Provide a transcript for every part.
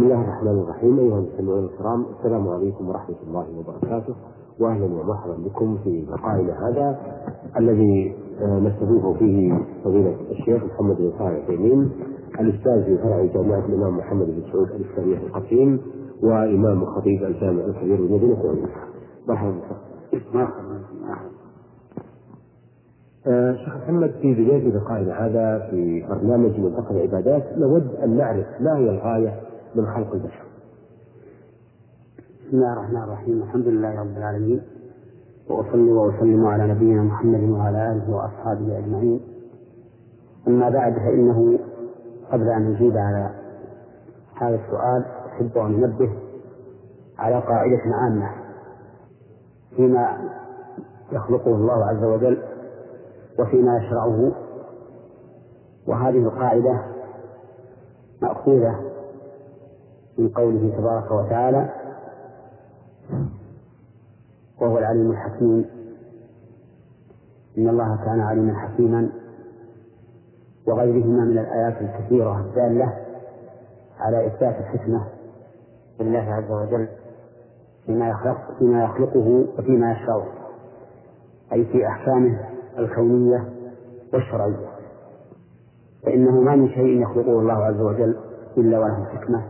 بسم الله الرحمن الرحيم أيها المستمعون الكرام السلام عليكم ورحمة الله وبركاته وأهلا ومرحبا بكم في لقائنا هذا الذي آه، نستضيف فيه فضيلة الشيخ محمد بن صالح العثيمين الأستاذ في فرع جامعة الإمام محمد بن سعود الإسلامية في القصيم وإمام خطيب الجامع الكبير بمدينة ونيسة مرحبا مرحبا. آه، شيخ محمد في بداية لقائنا هذا في برنامج منتقى العبادات نود أن نعرف ما هي الغاية من خلق البشر. بسم الله الرحمن الرحيم. الحمد لله رب العالمين. وأصلي وأسلم على نبينا محمد وعلى آله وأصحابه أجمعين. أما بعد فإنه قبل أن نجيب على هذا السؤال أحب أن أنبه على قاعدة عامة فيما يخلقه الله عز وجل وفيما يشرعه. وهذه القاعدة مأخوذة من قوله تبارك وتعالى وهو العليم الحكيم. إن الله كان عليما حكيما وغيرهما من الآيات الكثيرة الدالة على إثبات الحكمة لله عز وجل فيما يخلق فيما يخلقه وفيما يشرعه أي في أحكامه الكونية والشرعية. فإنه ما من شيء يخلقه الله عز وجل إلا وله حكمة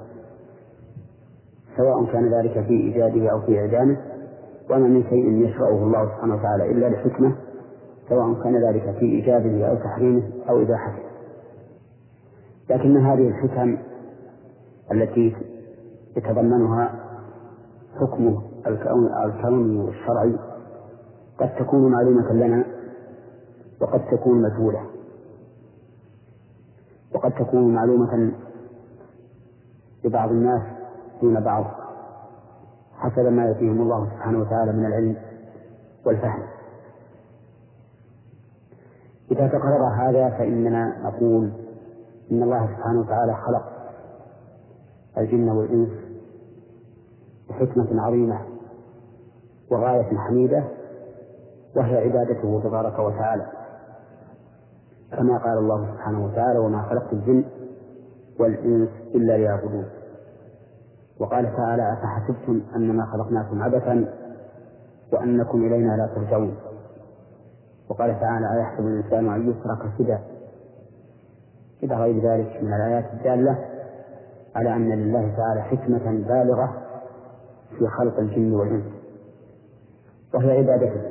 سواء كان ذلك في إيجاده أو في إعدامه وما من شيء يشرعه الله سبحانه وتعالى إلا لحكمة سواء كان ذلك في إيجابه أو تحريمه أو إباحته. لكن هذه الحكم التي يتضمنها حكم الكون الكوني والشرعي قد تكون معلومة لنا وقد تكون مجهولة. وقد تكون معلومة لبعض الناس دون بعض. حسب ما يأتيهم الله سبحانه وتعالى من العلم والفهم. إذا تقرر هذا فإننا نقول إن الله سبحانه وتعالى خلق الجن والإنس بحكمة عظيمة وغاية حميدة وهي عبادته تبارك وتعالى. كما قال الله سبحانه وتعالى وما خلقت الجن والإنس إلا ليعبدون. وقال تعالى أفحسبتم أنما خلقناكم عبثا وأنكم إلينا لا ترجعون؟ وقال تعالى أيحسب الإنسان أن يترك سدى؟ إلى غير ذلك من الآيات الدالة على أن لله تعالى حكمة بالغة في خلق الجن والإنس. وهي عبادته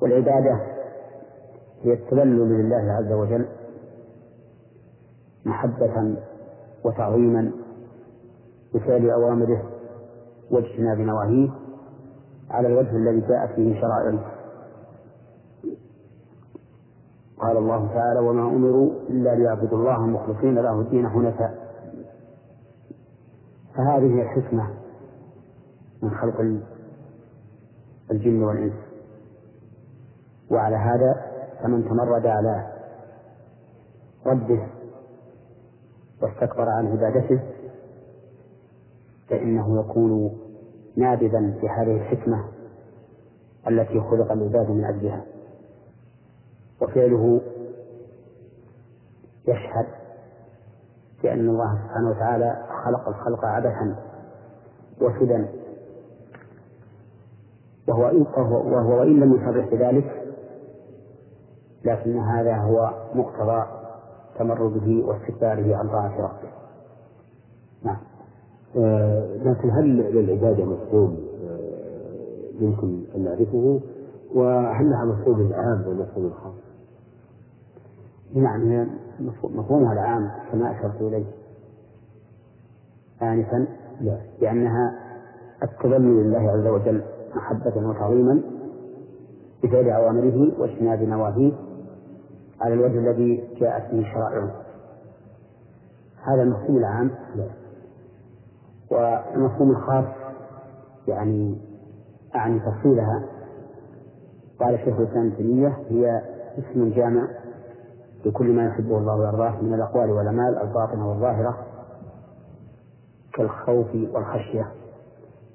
والعبادة هي التذلل لله عز وجل محبة وتعظيما بفعل أوامره واجتناب نواهيه على الوجه الذي جاءت فيه شرائعه. قال الله تعالى وما أمروا إلا ليعبدوا الله مخلصين له الدين حنفاء. فهذه الحكمة من خلق الجن والإنس. وعلى هذا فمن تمرد على رده واستكبر عن عبادته فإنه يكون نابذا في هذه الحكمة التي خلق العباد من أجلها وفعله يشهد بأن الله سبحانه وتعالى خلق الخلق عبثا وسدى وهو وهو وإن لم يصرح بذلك لكن هذا هو مقتضى تمرده واستكباره عن طاعة ربه. نعم. آه لكن هل للعبادة مفهوم؟ آه يمكن أن نعرفه. وهل لها مفهوم عام ومفهوم خاص؟ نعم هي مفهومها العام كما أشرت إليه. آنفا؟ لأنها التذلل لله عز وجل محبة وتعظيما بفعل أوامره واجتناب نواهيه على الوجه الذي جاءت به شرائعه. هذا المفهوم العام؟ والمفهوم الخاص يعني أعني تفصيلها قال شيخ الإسلام تيمية هي اسم جامع لكل ما يحبه الله ويرضاه من الأقوال والأعمال الباطنة والظاهرة كالخوف والخشية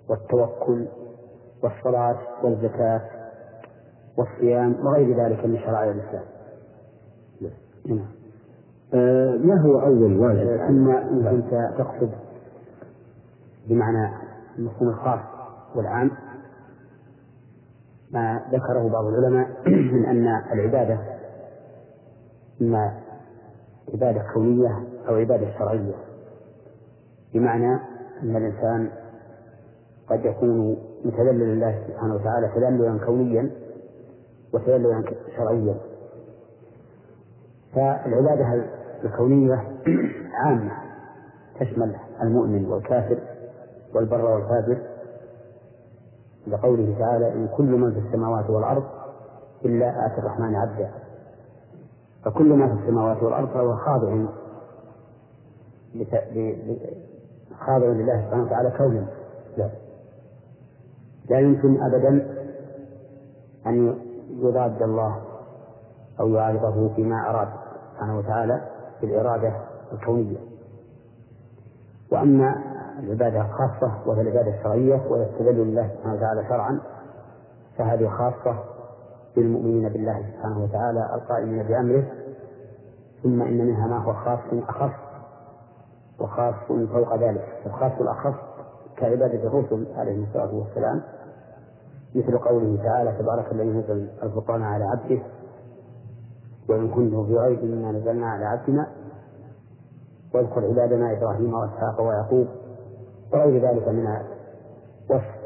والتوكل والصلاة والزكاة والصيام وغير ذلك من شرائع الإسلام. نعم. آه ما هو أول واجب؟ ثم إن كنت تقصد بمعنى المفهوم الخاص والعام. ما ذكره بعض العلماء من أن العبادة إما عبادة كونية أو عبادة شرعية. بمعنى أن الإنسان قد يكون متذللا لله سبحانه وتعالى تذللا كونيا وتذللا شرعيا. فالعبادة الكونية عامة تشمل المؤمن والكافر. والبر والفاجر لقوله تعالى إن كل من في السماوات والأرض إلا آتي الرحمن عبدا. فكل ما في السماوات والأرض فهو خاضع خاضع لله سبحانه وتعالى كونا لا لا يمكن أبدا أن يضاد الله أو يعارضه فيما أراد سبحانه وتعالى في الإرادة الكونية. وأما العبادة الخاصة وهي العبادة الشرعية وهي التذلل لله سبحانه وتعالى شرعا. فهذه خاصة بالمؤمنين بالله سبحانه وتعالى القائمين بأمره. ثم إن منها ما هو خاص أخص وخاص فوق ذلك. الخاص الأخص كعبادة الرسل عليهم الصلاة والسلام. مثل قوله تعالى تبارك الذي نزل الفرقان على عبده وإن كنتم في غيب مما نزلنا على عبدنا. واذكر عبادنا إبراهيم وإسحاق ويعقوب. وغير ذلك من وصف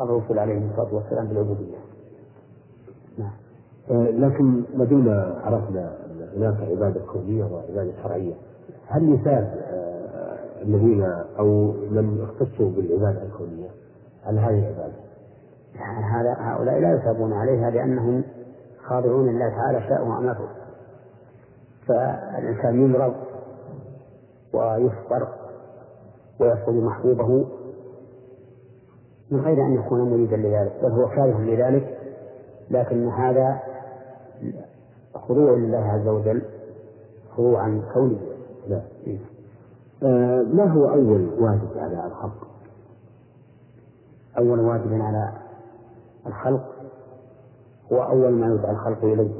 الرسل عليهم الصلاة والسلام بالعبودية. نعم. آه، لكن ما دمنا عرفنا هناك عبادة كونية وعبادة شرعية. هل يثاب آه، الذين أو من اختصوا بالعبادة الكونية؟ على هذه العبادة؟ يعني هذا هؤلاء لا يثابون عليها لأنهم خاضعون لله تعالى شاء وأمره. فالإنسان يمرض ويفطر ويفقد محبوبه من غير أن يكون مريدا لذلك بل هو كاره لذلك لكن هذا خضوع لله عز وجل خضوعا كونيا لا. آه ما هو أول واجب على الخلق؟ أول واجب على الخلق؟ هو أول ما يدعى الخلق إليه.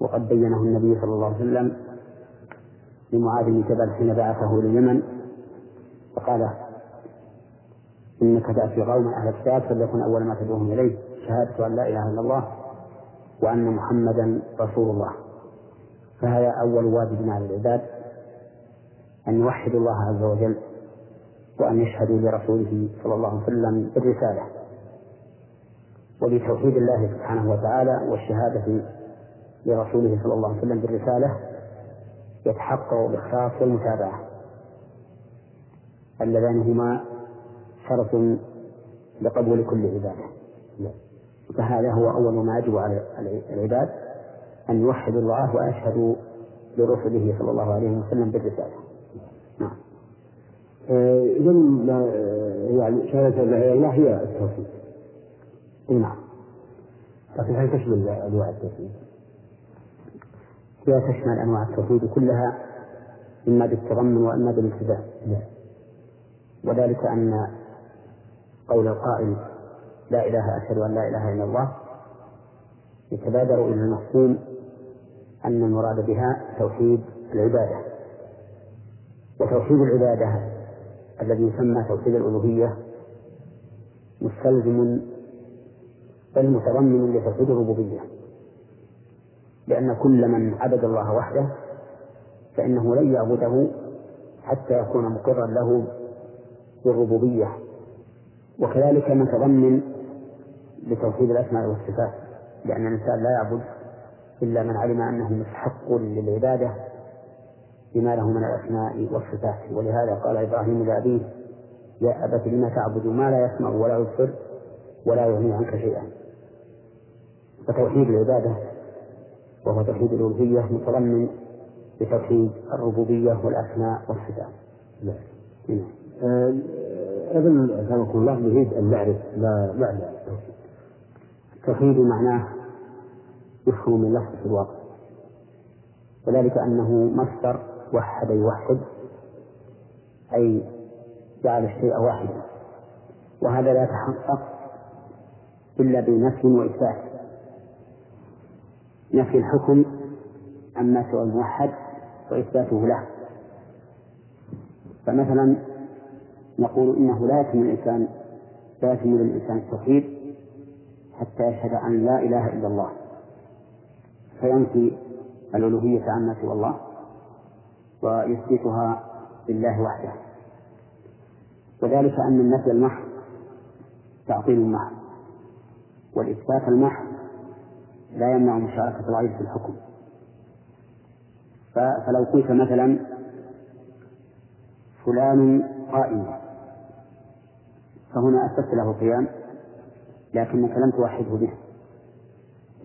وقد بينه النبي صلى الله عليه وسلم لمعاذ بن جبل حين بعثه إلى اليمن فقال إنك تأتي قوما أهل الكتاب فليكن أول ما تدعوهم إليه. شهادة أن لا إله إلا الله وأن محمدا رسول الله. فهذا أول واجب على العباد أن يوحدوا الله عز وجل وأن يشهدوا لرسوله صلى الله عليه وسلم بالرسالة وبتوحيد الله سبحانه وتعالى والشهادة لرسوله صلى الله عليه وسلم بالرسالة يتحقق الإخلاص والمتابعة. اللذان هما شرط لقبول كل عبادة. فهذا هو أول ما يجب على العباد أن يوحدوا الله ويشهدوا لرسله صلى الله عليه وسلم بالرسالة. نعم. آه، إذا يعني شهادة لا إله هي التوحيد. نعم. لكن هل تشمل أنواع التوحيد؟ هي تشمل أنواع التوحيد كلها إما بالتضمن وإما بالالتزام. نعم. وذلك أن قول القائل لا إله أشهد أن لا إله إلا الله يتبادر إلى المفهوم أن المراد بها توحيد العبادة. وتوحيد العبادة الذي يسمى توحيد الألوهية مستلزم بل متضمن لتوحيد الربوبية. لأن كل من عبد الله وحده فإنه لن يعبده حتى يكون مقرا له بالربوبية وكذلك متضمن لتوحيد الأسماء والصفات لأن الإنسان لا يعبد إلا من علم أنه مستحق للعبادة بما له من الأسماء والصفات ولهذا قال إبراهيم لأبيه يا أبت لم تعبد ما لا يسمع ولا يبصر ولا يغني عنك شيئا فتوحيد العبادة وهو توحيد الألوهية متضمن لتوحيد الربوبية والأسماء والصفات. نعم. نعم. أيضا أكرمكم الله نريد أن نعرف ما معنى التوحيد. التوحيد معناه يفهم من لفظة الواقع وذلك أنه مصدر وحد يوحد أي جعل الشيء واحدا وهذا لا يتحقق إلا بنفي وإثبات نفي الحكم عما سوى الموحد وإثباته له فمثلا نقول إنه لا يتم الإنسان لا يتم للإنسان التوحيد حتى يشهد أن لا إله إلا الله. فينفي الألوهية عما سوى الله ويثبتها لله وحده. وذلك أن النفي المحض تعطيل المحض والإثبات المحض لا يمنع مشاركة الغير في الحكم. فلو قلت مثلا فلان قائم. فهنا أثبت له القيام لكنك لم توحده به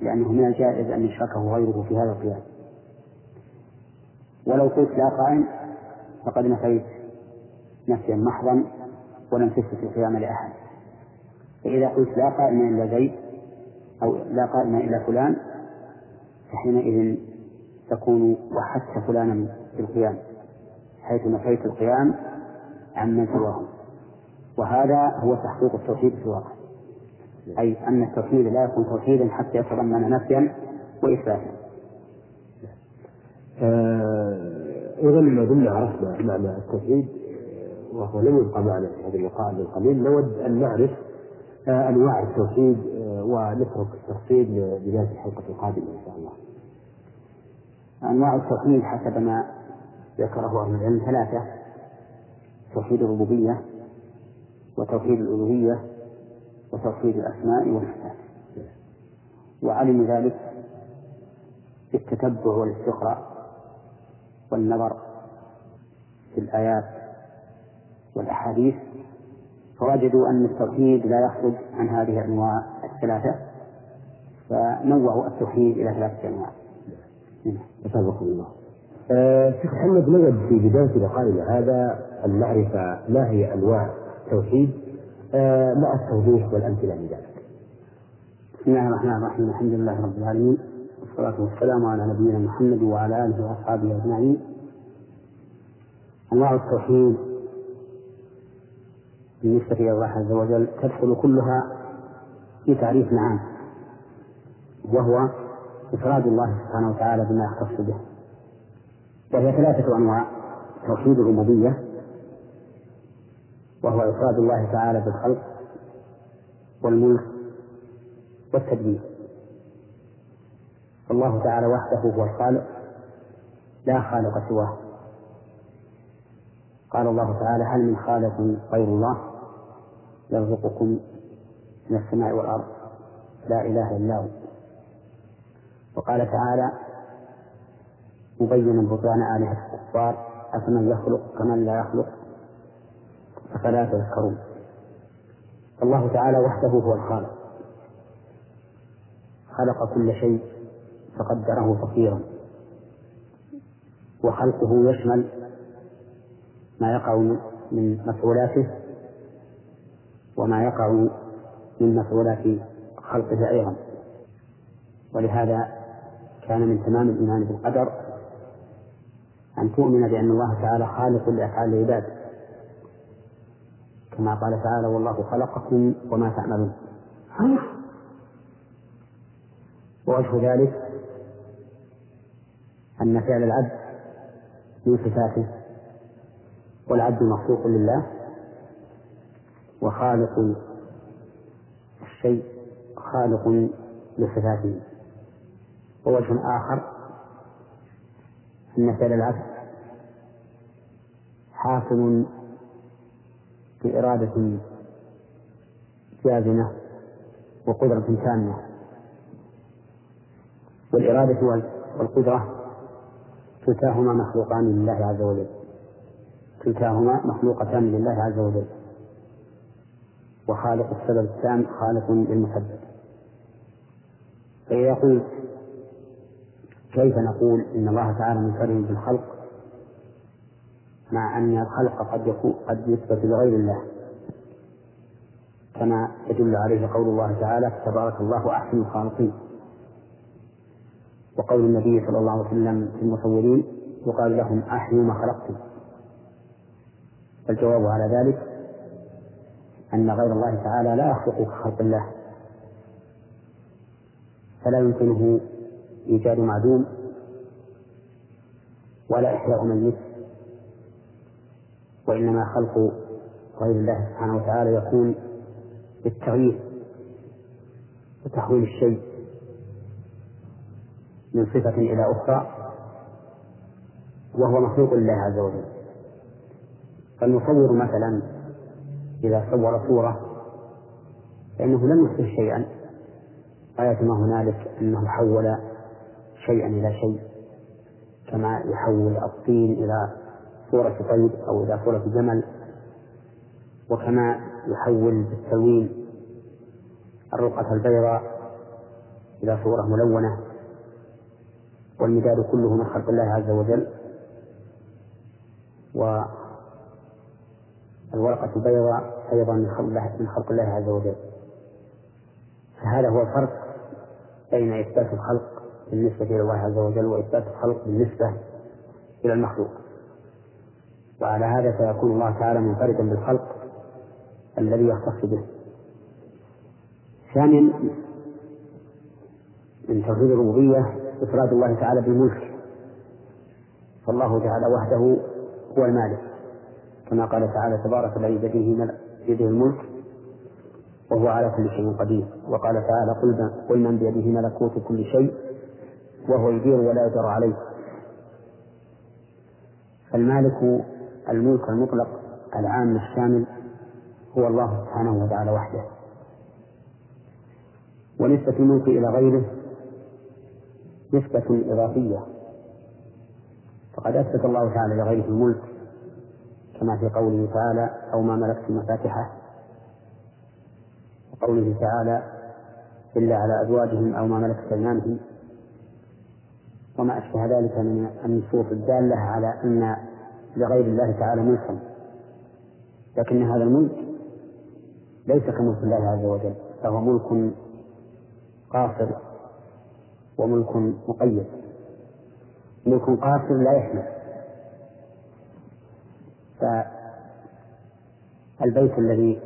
لأنه من الجائز أن يشركه غيره في هذا القيام. ولو قلت لا قائم فقد نفيت نفيا محضا ولم تثبت القيام لأحد. فإذا قلت لا قائم إلا زيد أو لا قائم إلا فلان فحينئذ تكون وحدت فلانا بالقيام حيث نفيت القيام عمن سواه وهذا هو تحقيق التوحيد في الواقع. أي أن التوحيد لا يكون توحيدا حتى يتضمن نفيا وإثباتا. أيضا ما دمنا عرفنا معنى التوحيد وهو لم يبقى معنا في هذا اللقاء بالقليل نود أن نعرف آه، أنواع التوحيد آه، ونترك التفصيل لبداية الحلقة القادمة إن شاء الله. أنواع التوحيد حسب ما ذكره أهل العلم ثلاثة توحيد الربوبية وتوحيد الألوهية وتوحيد الأسماء والصفات وعلم ذلك بالتتبع والاستقراء والنظر في الآيات والأحاديث فوجدوا أن التوحيد لا يخرج عن هذه الأنواع الثلاثة فنوعوا التوحيد إلى ثلاثة أنواع. أسابقكم الله. آه، شيخ محمد نود في بداية لقائنا هذا نعرف ما هي أنواع التوحيد آه، مع التوضيح والأمثلة لذلك. بسم الله الرحمن الرحيم الحمد لله رب العالمين والصلاة والسلام على نبينا محمد وعلى آله وأصحابه أجمعين. أنواع التوحيد بالنسبة إلى الله عز وجل تدخل كلها في تعريف عام وهو إفراد الله سبحانه وتعالى بما يختص به وهي ثلاثة أنواع توحيد الربوبية وهو إفراد الله تعالى بالخلق والملك والتدبير. الله تعالى وحده هو الخالق لا خالق سواه. قال الله تعالى هل من خالق غير الله؟ يرزقكم من السماء والأرض لا إله إلا هو. وقال تعالى مبينا بطلان آلهة الكفار أفمن يخلق كمن لا يخلق؟ أفلا تذكرون. الله تعالى وحده هو الخالق. خلق كل شيء فقدره تقديرا وخلقه يشمل ما يقع من مفعولاته وما يقع من مفعولات خلقه أيضا. ولهذا كان من تمام الإيمان بالقدر أن تؤمن بأن الله تعالى خالق لأفعال العباد. كما قال تعالى والله خلقكم وما تعملون. ووجه ذلك أن فعل العبد من صفاته والعبد مخلوق لله وخالق الشيء خالق لصفاته. ووجه آخر أن فعل العبد حاصل بإرادة جازمة وقدرة تامة والإرادة والقدرة كلتاهما مخلوقان لله عز وجل. كلتاهما مخلوقتان لله عز وجل. وخالق السبب التام خالق للمسبب. قلت كيف نقول إن الله تعالى منفرد بالخلق مع أن الخلق قد يكون قد يثبت لغير الله. كما يدل عليه قول الله تعالى تبارك الله أحسن الخالقين. وقول النبي صلى الله عليه وسلم في المصورين يقال لهم أحيوا ما خلقتم. الجواب على ذلك أن غير الله تعالى لا يخلق كخلق الله. فلا يمكنه إيجاد معدوم ولا إحياء ميت وإنما خلق غير الله سبحانه وتعالى يكون بالتغيير وتحويل الشيء من صفة إلى أخرى وهو مخلوق لله عز وجل. فالمصور مثلا إذا صور صورة فإنه لم يخطئ شيئا غاية ما هنالك أنه حول شيئا إلى شيء كما يحول الطين إلى صورة طيب أو إلى صورة جمل وكما يحول بالتلوين الرقعة البيضاء إلى صورة ملونة والمداد كله من خلق الله عز وجل والورقة البيضاء أيضا من خلق الله من خلق الله عز وجل. فهذا هو الفرق بين إثبات الخلق بالنسبة إلى الله عز وجل وإثبات الخلق بالنسبة إلى المخلوق. وعلى هذا فيكون الله تعالى منفردا بالخلق الذي يختص به. ثانيا من توحيد الربوبية إفراد الله تعالى بالملك. فالله تعالى وحده هو المالك كما قال تعالى تبارك الذي بيده بيده الملك وهو على كل شيء قدير. وقال تعالى قل قل من بيده ملكوت كل شيء وهو يدير ولا يجر عليه. فالمالك الملك المطلق العام الشامل هو الله سبحانه وتعالى وحده. ونسبة الملك إلى غيره نسبة إضافية. فقد أثبت الله تعالى لغيره الملك كما في قوله تعالى أو ما ملكت مفاتحه. وقوله تعالى إلا على أزواجهم أو ما ملكت أيمانهم. وما أشبه ذلك من النصوص الدالة على أن لغير الله تعالى ملكا لكن هذا الملك ليس كملك الله عز وجل فهو ملك قاصر وملك مقيد. ملك قاصر لا يحمل. فالبيت الذي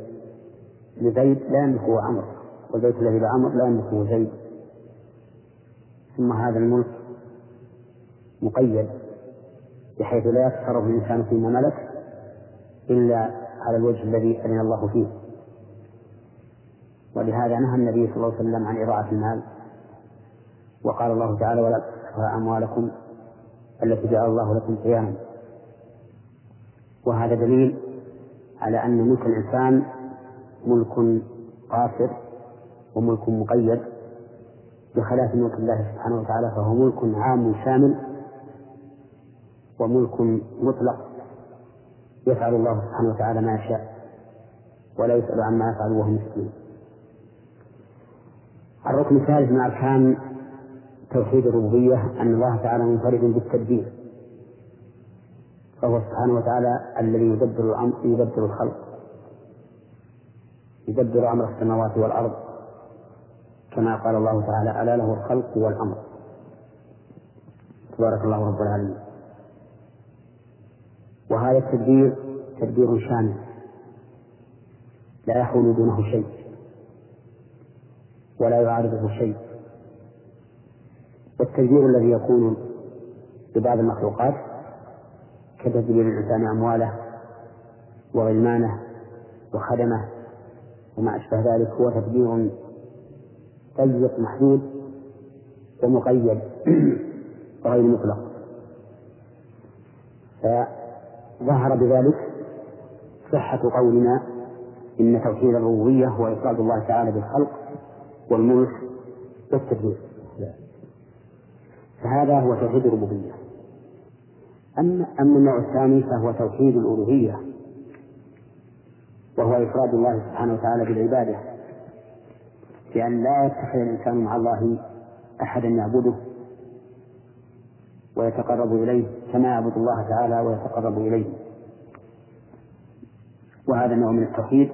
لزيد لا يملكه عمرو والبيت الذي لعمر لا يملكه زيد. ثم هذا الملك مقيد. بحيث لا يتصرف الإنسان فيما ملك إلا على الوجه الذي أذن الله فيه. ولهذا نهى النبي صلى الله عليه وسلم عن إضاعة المال وقال الله تعالى ولا تسفها أموالكم التي جعل الله لكم قياما. وهذا دليل على أن ملك الإنسان ملك قاصر وملك مقيد بخلاف ملك الله سبحانه وتعالى فهو ملك عام شامل وملك مطلق يفعل الله سبحانه وتعالى ما يشاء ولا يسأل عما يفعل وهو مسكين الركن الثالث من أركان توحيد الربوبية أن الله تعالى منفرد بالتدبير فهو سبحانه وتعالى الذي يدبر الأمر يدبر الخلق يدبر أمر السماوات والأرض كما قال الله تعالى ألا له الخلق والأمر. تبارك الله رب العالمين. وهذا التدبير تدبير شامل. لا يحول دونه شيء. ولا يعارضه شيء. والتدبير الذي يكون ببعض المخلوقات كتدبير الإنسان أمواله وغلمانه وخدمه وما أشبه ذلك هو تدبير ضيق محدود ومقيد وغير مطلق. فظهر بذلك صحة قولنا إن توحيد الربوبية هو إفراد الله تعالى بالخلق والملك والتدبير. فهذا هو توحيد الربوبية. أما أما النوع الثاني فهو توحيد الألوهية وهو إفراد الله سبحانه وتعالى بالعبادة. بأن لا يتخذ الإنسان مع الله أحدا يعبده ويتقرب إليه كما يعبد الله تعالى ويتقرب إليه. وهذا نوع من التوحيد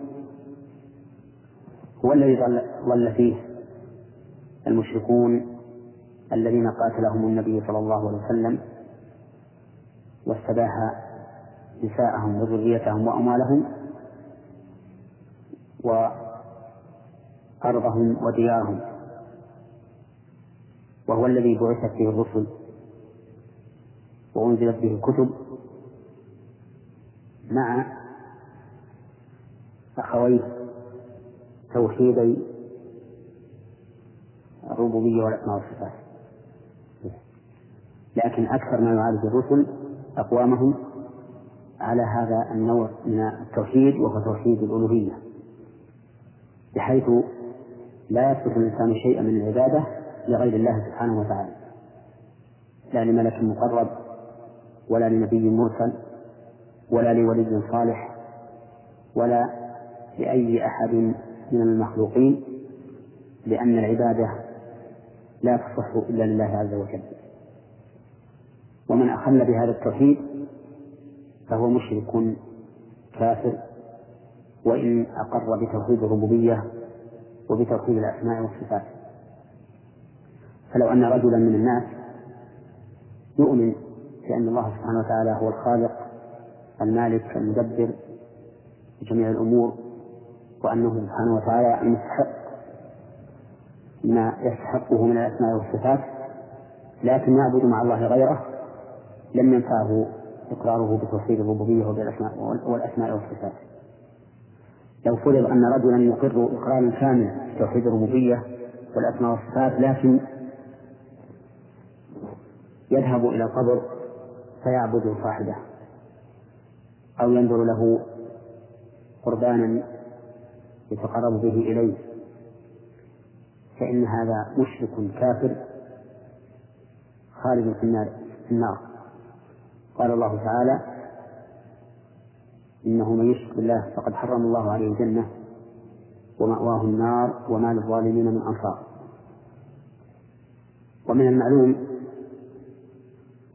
هو الذي ضل فيه المشركون الذين قاتلهم النبي صلى الله عليه وسلم واستباح نساءهم وذريتهم وأموالهم وأرضهم وديارهم. وهو الذي بعثت به الرسل وأنزلت به الكتب مع أخويه توحيدي الربوبية والأسماء والصفات. لكن أكثر ما يعالج الرسل أقوامهم على هذا النوع من التوحيد وهو توحيد الألوهية. بحيث لا يصرف الإنسان شيئا من العبادة لغير الله سبحانه وتعالى. لا لملك مقرب ولا لنبي مرسل ولا لولي صالح ولا لأي أحد من المخلوقين لأن العبادة لا تصح إلا لله عز وجل. ومن أخل بهذا التوحيد فهو مشرك كافر وإن أقر بتوحيد الربوبية وبتوحيد الأسماء والصفات. فلو أن رجلا من الناس يؤمن بأن الله سبحانه وتعالى هو الخالق المالك المدبر لجميع الأمور وأنه سبحانه وتعالى يستحق ما يستحقه من الأسماء والصفات لكن يعبد مع الله غيره لم ينفعه إقراره بتوحيد الربوبية والأسماء والصفات. لو فرض أن رجلا يقر إقرارا كاملا بتوحيد الربوبية والأسماء والصفات لكن يذهب إلى القبر فيعبد صاحبه أو ينظر له قربانا يتقرب به إليه. فإن هذا مشرك كافر خالد في النار في النار. قال الله تعالى إنه من يشرك بالله فقد حرم الله عليه الجنة ومأواه النار وما للظالمين من أنصار. ومن المعلوم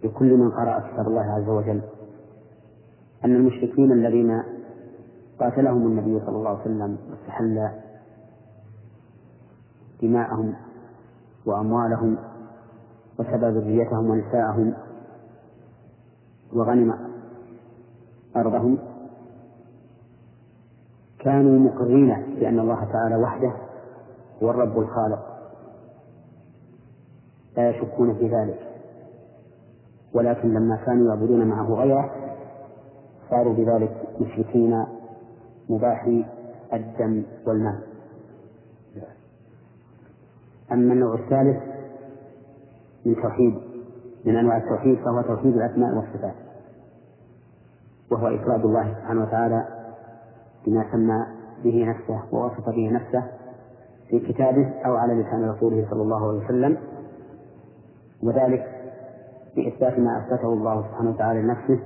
لكل من قرأ كتاب الله عز وجل أن المشركين الذين قاتلهم النبي صلى الله عليه وسلم واستحل دماءهم وأموالهم وسبى ذريتهم ونساءهم وغنم أرضهم كانوا مقرين بأن الله تعالى وحده هو الرب الخالق. لا يشكون في ذلك. ولكن لما كانوا يعبدون معه غيره صاروا بذلك مشركين مباحي الدم والمال أما النوع الثالث من توحيد من أنواع التوحيد فهو توحيد الأسماء والصفات. وهو إفراد الله سبحانه وتعالى بما سمى به نفسه ووصف به نفسه في كتابه أو على لسان رسوله صلى الله عليه وسلم. وذلك بإثبات ما أثبته الله سبحانه وتعالى لنفسه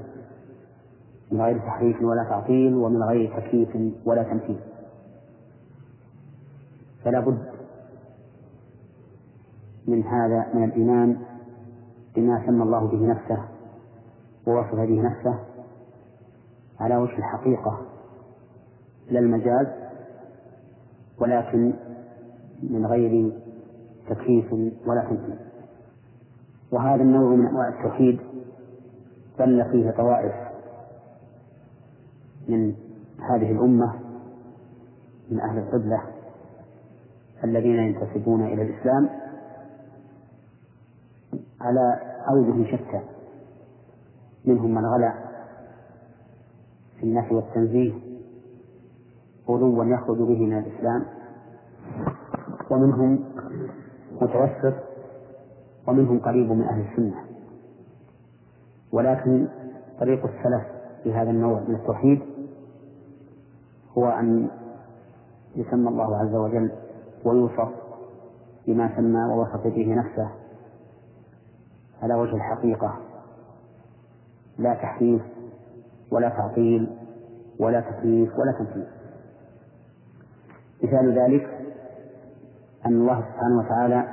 من غير تحريف ولا تعطيل ومن غير تكييف ولا تمثيل فلا بد من هذا من الإيمان بما سمى الله به نفسه ووصف به نفسه على وجه الحقيقة. لا المجاز ولكن من غير تكييف ولا تمثيل وهذا النوع من أنواع التوحيد ظل فيه طوائف من هذه الأمة من أهل القبلة الذين ينتسبون إلى الإسلام على أوجه شتى. منهم من غلا في النفي والتنزيه غلوا يخرج به من الإسلام ومنهم متوسط ومنهم قريب من أهل السنة. ولكن طريق السلف في هذا النوع من التوحيد هو أن يسمى الله عز وجل ويوصف بما سمى ووصف به نفسه على وجه الحقيقة. لا تحريف ولا تعطيل ولا تكييف ولا تمثيل مثال ذلك أن الله سبحانه وتعالى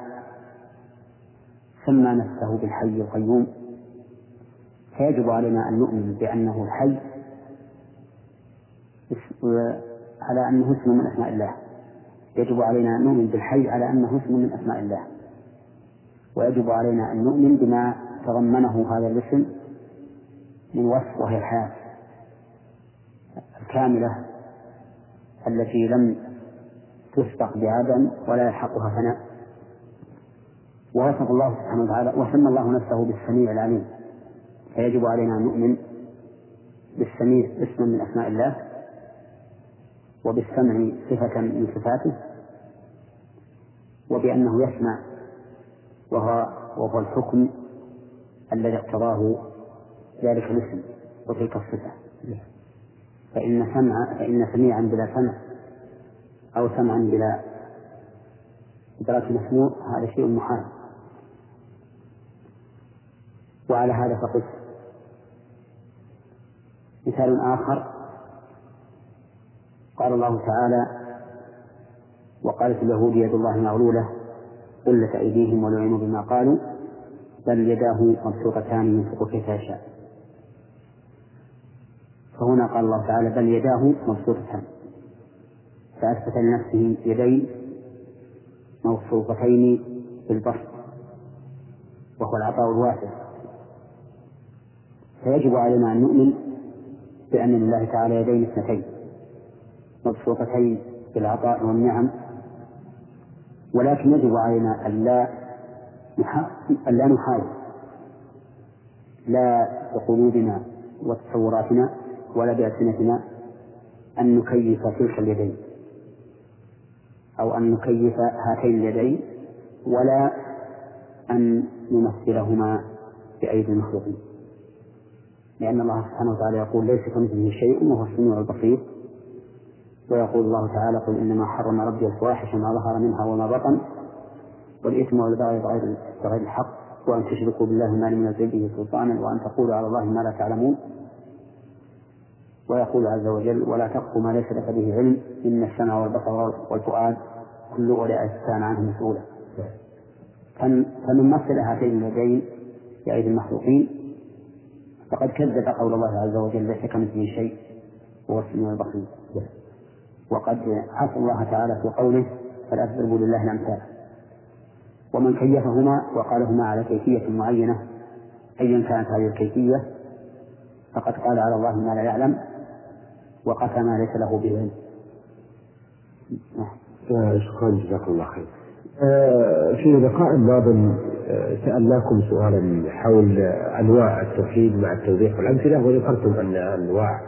سمى نفسه بالحي القيوم. فيجب علينا أن نؤمن بأنه الحي على أنه اسم من أسماء الله. يجب علينا أن نؤمن بالحي على أنه اسم من أسماء الله. ويجب علينا أن نؤمن بما تضمنه هذا الاسم من وصف وهي الحياة الكاملة التي لم تسبق بعدم ولا يلحقها فناء. ووصف الله سبحانه وتعالى وسمى الله نفسه بالسميع العليم. فيجب علينا أن نؤمن بالسميع اسما من أسماء الله وبالسمع صفة من صفاته وبأنه يسمع وهو, وهو الحكم الذي اقتضاه ذلك الاسم وتلك الصفة. فإن سمع فإن سميعا بلا سمع أو سمعا بلا إدراك مسموع هذا شيء محال. وعلى هذا فقس مثال آخر. قال الله تعالى وقالت اليهود يد الله مغلولة قلت أيديهم ولعنوا بما قالوا بل يداه مبسوطتان ينفق كيف يشاء. فهنا قال الله تعالى بل يداه مبسوطتان. فأثبت لنفسه يدين موصوفتين بالبسط وهو العطاء الواسع. فيجب علينا أن نؤمن بأن لله تعالى يدين اثنتين مبسوطتين بالعطاء والنعم. ولكن يجب علينا ألا ألا نحاول لا بقلوبنا وتصوراتنا ولا بألسنتنا أن نكيف تلك اليدين أو أن نكيف هاتين اليدين ولا أن نمثلهما بأيدي المخلوقين. لأن الله سبحانه وتعالى يقول ليس كمثله شيء وهو السميع البصير. ويقول الله تعالى قل إنما حرم ربي الفواحش ما ظهر منها وما بطن والإثم والبغي بغير بغير الحق وأن تشركوا بالله ما لم ينزل به سلطانا وأن تقولوا على الله ما لا تعلمون. ويقول عز وجل ولا تقف ما ليس لك به علم إن السمع والبصر والفؤاد كل أولئك كان عنه مسؤولا. فمن مثل هاتين اليدين بأيدي المخلوقين فقد كذب قول الله عز وجل ليس كمثله شيء هو السميع البصير. وقد عصى الله تعالى في قوله تضربوا لله الأمثال ومن كيفهما وقالهما على كيفية معينة أيا كانت هذه الكيفية؟ فقد قال على الله ما لا يعلم وقسم ليس له به علم. آه، شكرا جزاكم الله خير. في لقاء ماض آه، سألناكم سؤالا حول أنواع التوحيد مع التوضيح والأمثلة وذكرتم أن أنواع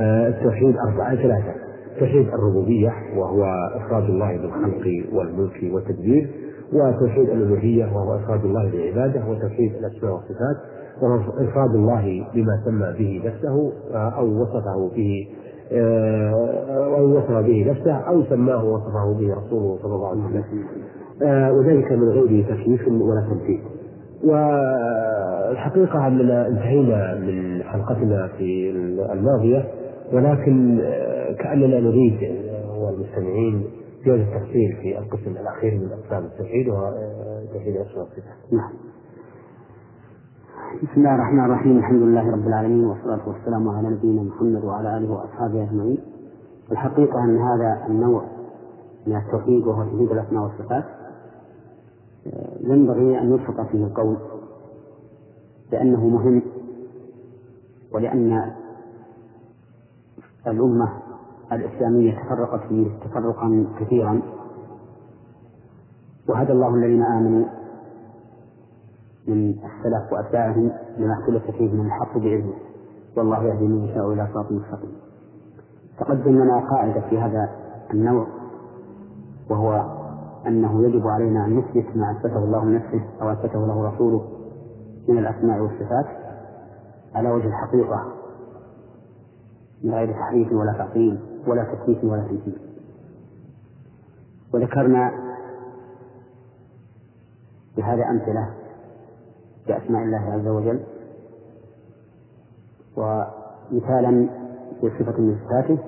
التوحيد أربعة ثلاثة. توحيد الربوبية وهو إفراد الله بالخلق والملك والتدبير وتوحيد الألوهية وهو إفراد الله بالعبادة وتوحيد الأسماء والصفات وهو إفراد الله بما سمى به نفسه أو وصفه به أو وصف به نفسه أو سماه ووصفه به رسوله صلى الله عليه وسلم. وذلك من غير تكييف ولا تمثيل والحقيقة أننا انتهينا من حلقتنا في الماضية ولكن كأننا نريد والمستمعين زيادة التفصيل في القسم الأخير من أقسام التوحيد وهو توحيد الأسماء والصفات. نعم. بسم الله الرحمن الرحيم الحمد لله رب العالمين والصلاة والسلام على نبينا محمد وعلى آله وأصحابه أجمعين الحقيقة أن هذا النوع من التوحيد وهو توحيد الأسماء والصفات ينبغي أن يلفق فيه القول لأنه مهم ولأن الأمة الإسلامية تفرقت فيه تفرقا كثيرا. وهدى الله الذين آمنوا من السلف وأتباعهم لما اختلف فيه من الحق بإذنه. والله يهدي من يشاء إلى صراط مستقيم. تقدم لنا قاعدة في هذا النوع وهو أنه يجب علينا أن نثبت ما أثبته الله لنفسه أو أثبته له رسوله من الأسماء والصفات على وجه الحقيقة من غير تحريف ولا تعطيل ولا تكييف ولا تمثيل وذكرنا بهذا أمثلة بأسماء الله عز وجل ومثالا في صفة من صفاته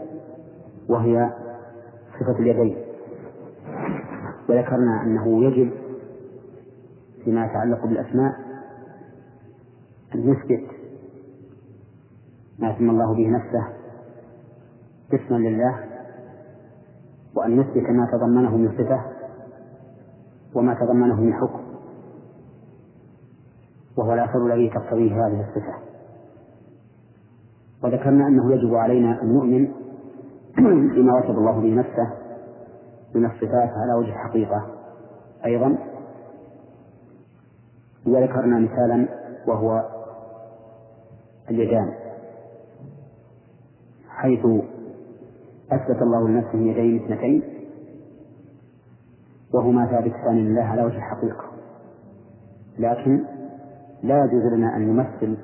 وهي صفة اليدين. وذكرنا أنه يجب فيما يتعلق بالأسماء أن نثبت ما سمى الله به نفسه اسما لله وأن نثبت ما تضمنه من صفة وما تضمنه من حكم وهو الأثر الذي تقتضيه هذه الصفة. وذكرنا أنه يجب علينا أن نؤمن بما وصف الله به نفسه من الصفات على وجه الحقيقة. أيضا وذكرنا مثالا وهو اليدان. حيث أثبت الله لنفسه يدين اثنتين وهما ثابتان لله على وجه الحقيقة. لكن لا يجوز لنا أن نمثل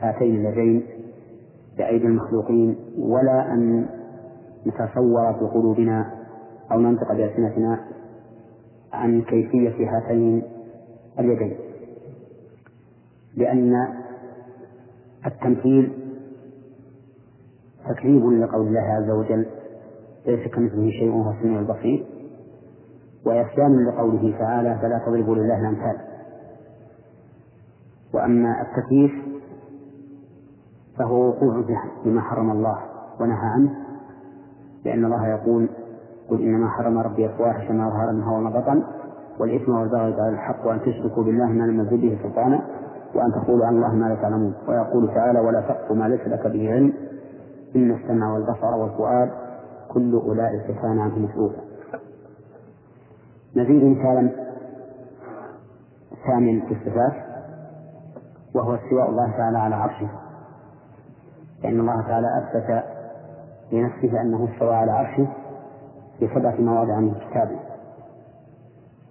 هاتين اليدين بأيدي المخلوقين ولا أن نتصور بقلوبنا أو ننطق بألسنتنا عن كيفية هاتين اليدين. لأن التمثيل تكذيب لقول الله عز وجل ليس كمثله شيء وهو السميع البصير وإسلام لقوله تعالى فلا تضربوا لله الأمثال وأما التكييف فهو وقوع بما حرم الله ونهى عنه لأن الله يقول قل إنما حرم ربي الفواحش ما ظهر منها وما بطن والإثم والبغي على الحق وأن تشركوا بالله ما لم ينزل به سلطانا وأن تقولوا عن الله ما لا تعلمون. ويقول تعالى ولا تقف ما ليس لك به علم إن السمع والبصر والفؤاد كل أولئك كان عنه مسؤولا. نزيد مثالا ثانيا في الصفات وهو استواء الله تعالى على عرشه. لأن الله تعالى أثبت لنفسه أنه استوى على عرشه في سبعة مواضع من كتابه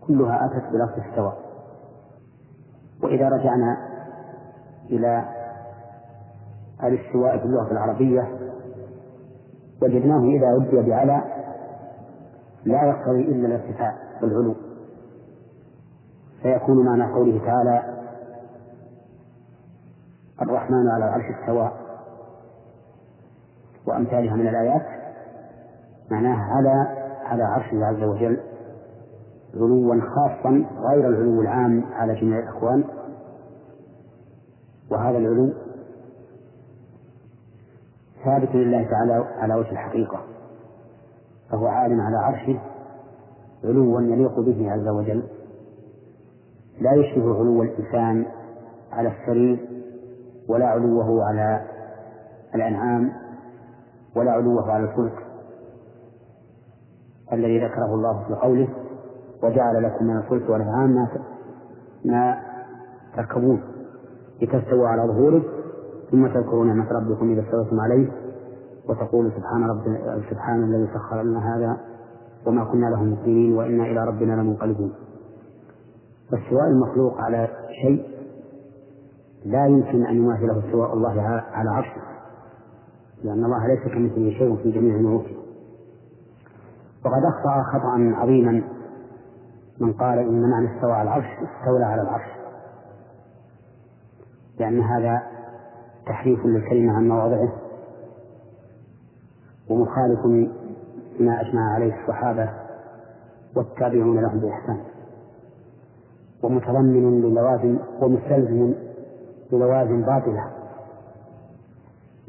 كلها أتت بلفظ استوى. وإذا رجعنا إلى الاستواء في اللغة العربية وجدناه إذا أبدي بعلى لا يقتضي إلا الارتفاع والعلو. فيكون معنى قوله تعالى الرحمن على العرش استوى. وأمثالها من الآيات. معناه على على عرشه عز وجل علوا خاصا غير العلو العام على جميع الأكوان. وهذا العلو ثابت لله تعالى على وجه الحقيقة. فهو عالم على عرشه علوا يليق به عز وجل. لا يشبه علو الإنسان على السرير ولا علوه على الأنعام ولا علوه على الفلك. الذي ذكره الله في قوله وجعل لكم من الفلك والأنعام ما ما تركبون لتستووا على ظهوره ثم تذكروا نعمة ربكم إذا استويتم عليه وتقول سبحان رب سبحان الذي سخر لنا هذا وما كنا له مقيمين وإنا إلى ربنا لمنقلبون. فاستواء المخلوق على شيء لا يمكن أن يماثله استواء الله على عرشه لأن الله ليس كمثله شيء في جميع ملوكه وقد أخطأ خطأ عظيما من قال إن معنى استوى على العرش استولى على العرش. لأن هذا تحريف للكلمة عن مواضعه ومخالف ما أجمع عليه الصحابة والتابعون لهم بإحسان. ومتضمن للوازم ومستلزم للوازم باطلة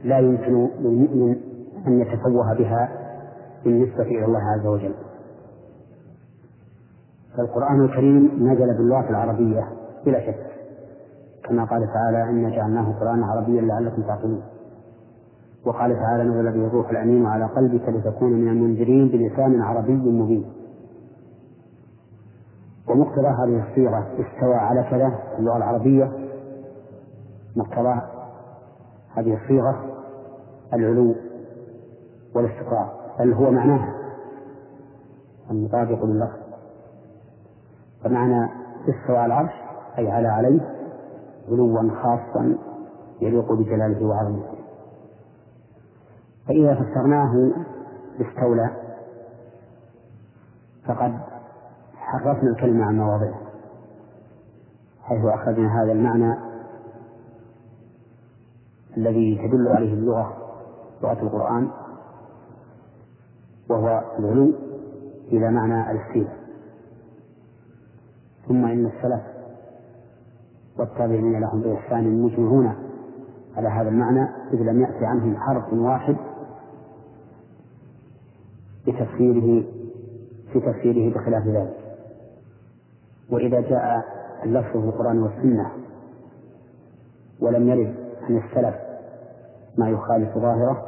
لا يمكن للمؤمن أن يتفوه بها بالنسبة إلى الله عز وجل. فالقرآن الكريم نزل باللغة العربية بلا شك. كما قال تعالى إنا جعلناه قرآنا عربيا لعلكم تعقلون. وقال تعالى نزل به الروح الأمين على قلبك لتكون من المنذرين بلسان عربي مبين. ومقتضى هذه الصيغة استوى على كذا في اللغة العربية. مقتضى هذه الصيغة العلو والاستقرار. بل هو معناها المطابق لللفظ؟ فمعنى استوى على العرش أي على عليه علوا خاصا يليق بجلاله وعظمته. فإذا فسرناه باستولى فقد حرفنا الكلمة عن مواضعه حيث أخذنا هذا المعنى الذي تدل عليه اللغة لغة القرآن وهو العلو إلى معنى الاستيلاء. ثم إن السلف والتابعين لهم بإحسان مجمعون على هذا المعنى إذ لم يأتي عنهم حرف واحد بتفسيره في تفسيره بخلاف ذلك. وإذا جاء اللفظ في القرآن والسنة ولم يرد عن السلف ما يخالف ظاهره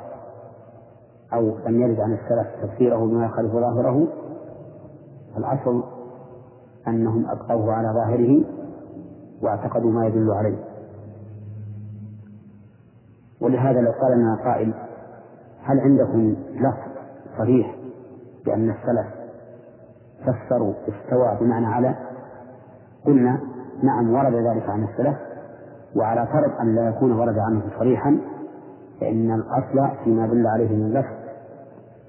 أو لم يرد عن السلف تفسيره بما يخالف ظاهره الأصل أنهم أبقوه على ظاهره واعتقدوا ما يدل عليه. ولهذا لو قال لنا قائل هل عندكم لفظ الصريح بأن السلف فسروا استوى بمعنى على؟ قلنا نعم ورد ذلك عن السلف وعلى فرض أن لا يكون ورد عنه صريحا فإن الأصل فيما دل عليه من اللفظ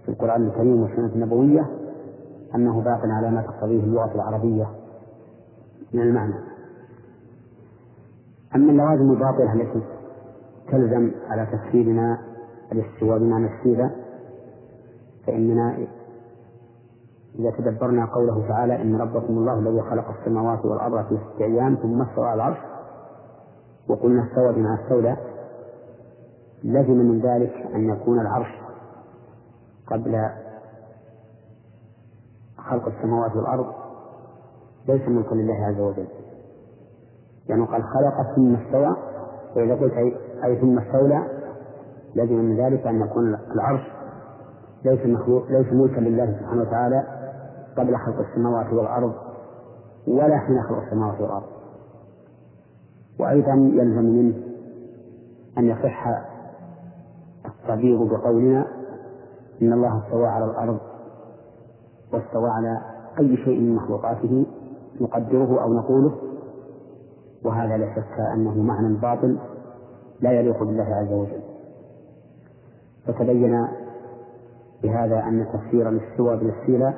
في القرآن الكريم والسنة النبوية أنه باق على ما تقتضيه اللغة العربية من المعنى. أما اللوازم الباطلة التي تلزم على تفسيرنا الاستواء بمعنى السيرة فإننا إذا تدبرنا قوله تعالى إن ربكم الله الذي خلق السماوات والأرض في ستة أيام ثم استوى على العرش وقلنا استوى بما استولى لزم من ذلك أن يكون العرش قبل خلق السماوات والأرض ليس ملكا لله عز وجل. لأنه يعني قال خلق ثم استوى وإذا قلت أي, أي ثم استولى لزم من ذلك أن يكون العرش ليس مخلوق ليس ملكا لله سبحانه وتعالى قبل خلق السماوات والأرض ولا حين خلق السماوات والأرض. وأيضا يلزم منه أن يصح التعبير بقولنا إن الله استوى على الأرض واستوى على أي شيء من مخلوقاته نقدره أو نقوله وهذا لا شك أنه معنى باطل لا يليق بالله عز وجل. فتبين بهذا أن تفسير الاستواء بالاستيلاء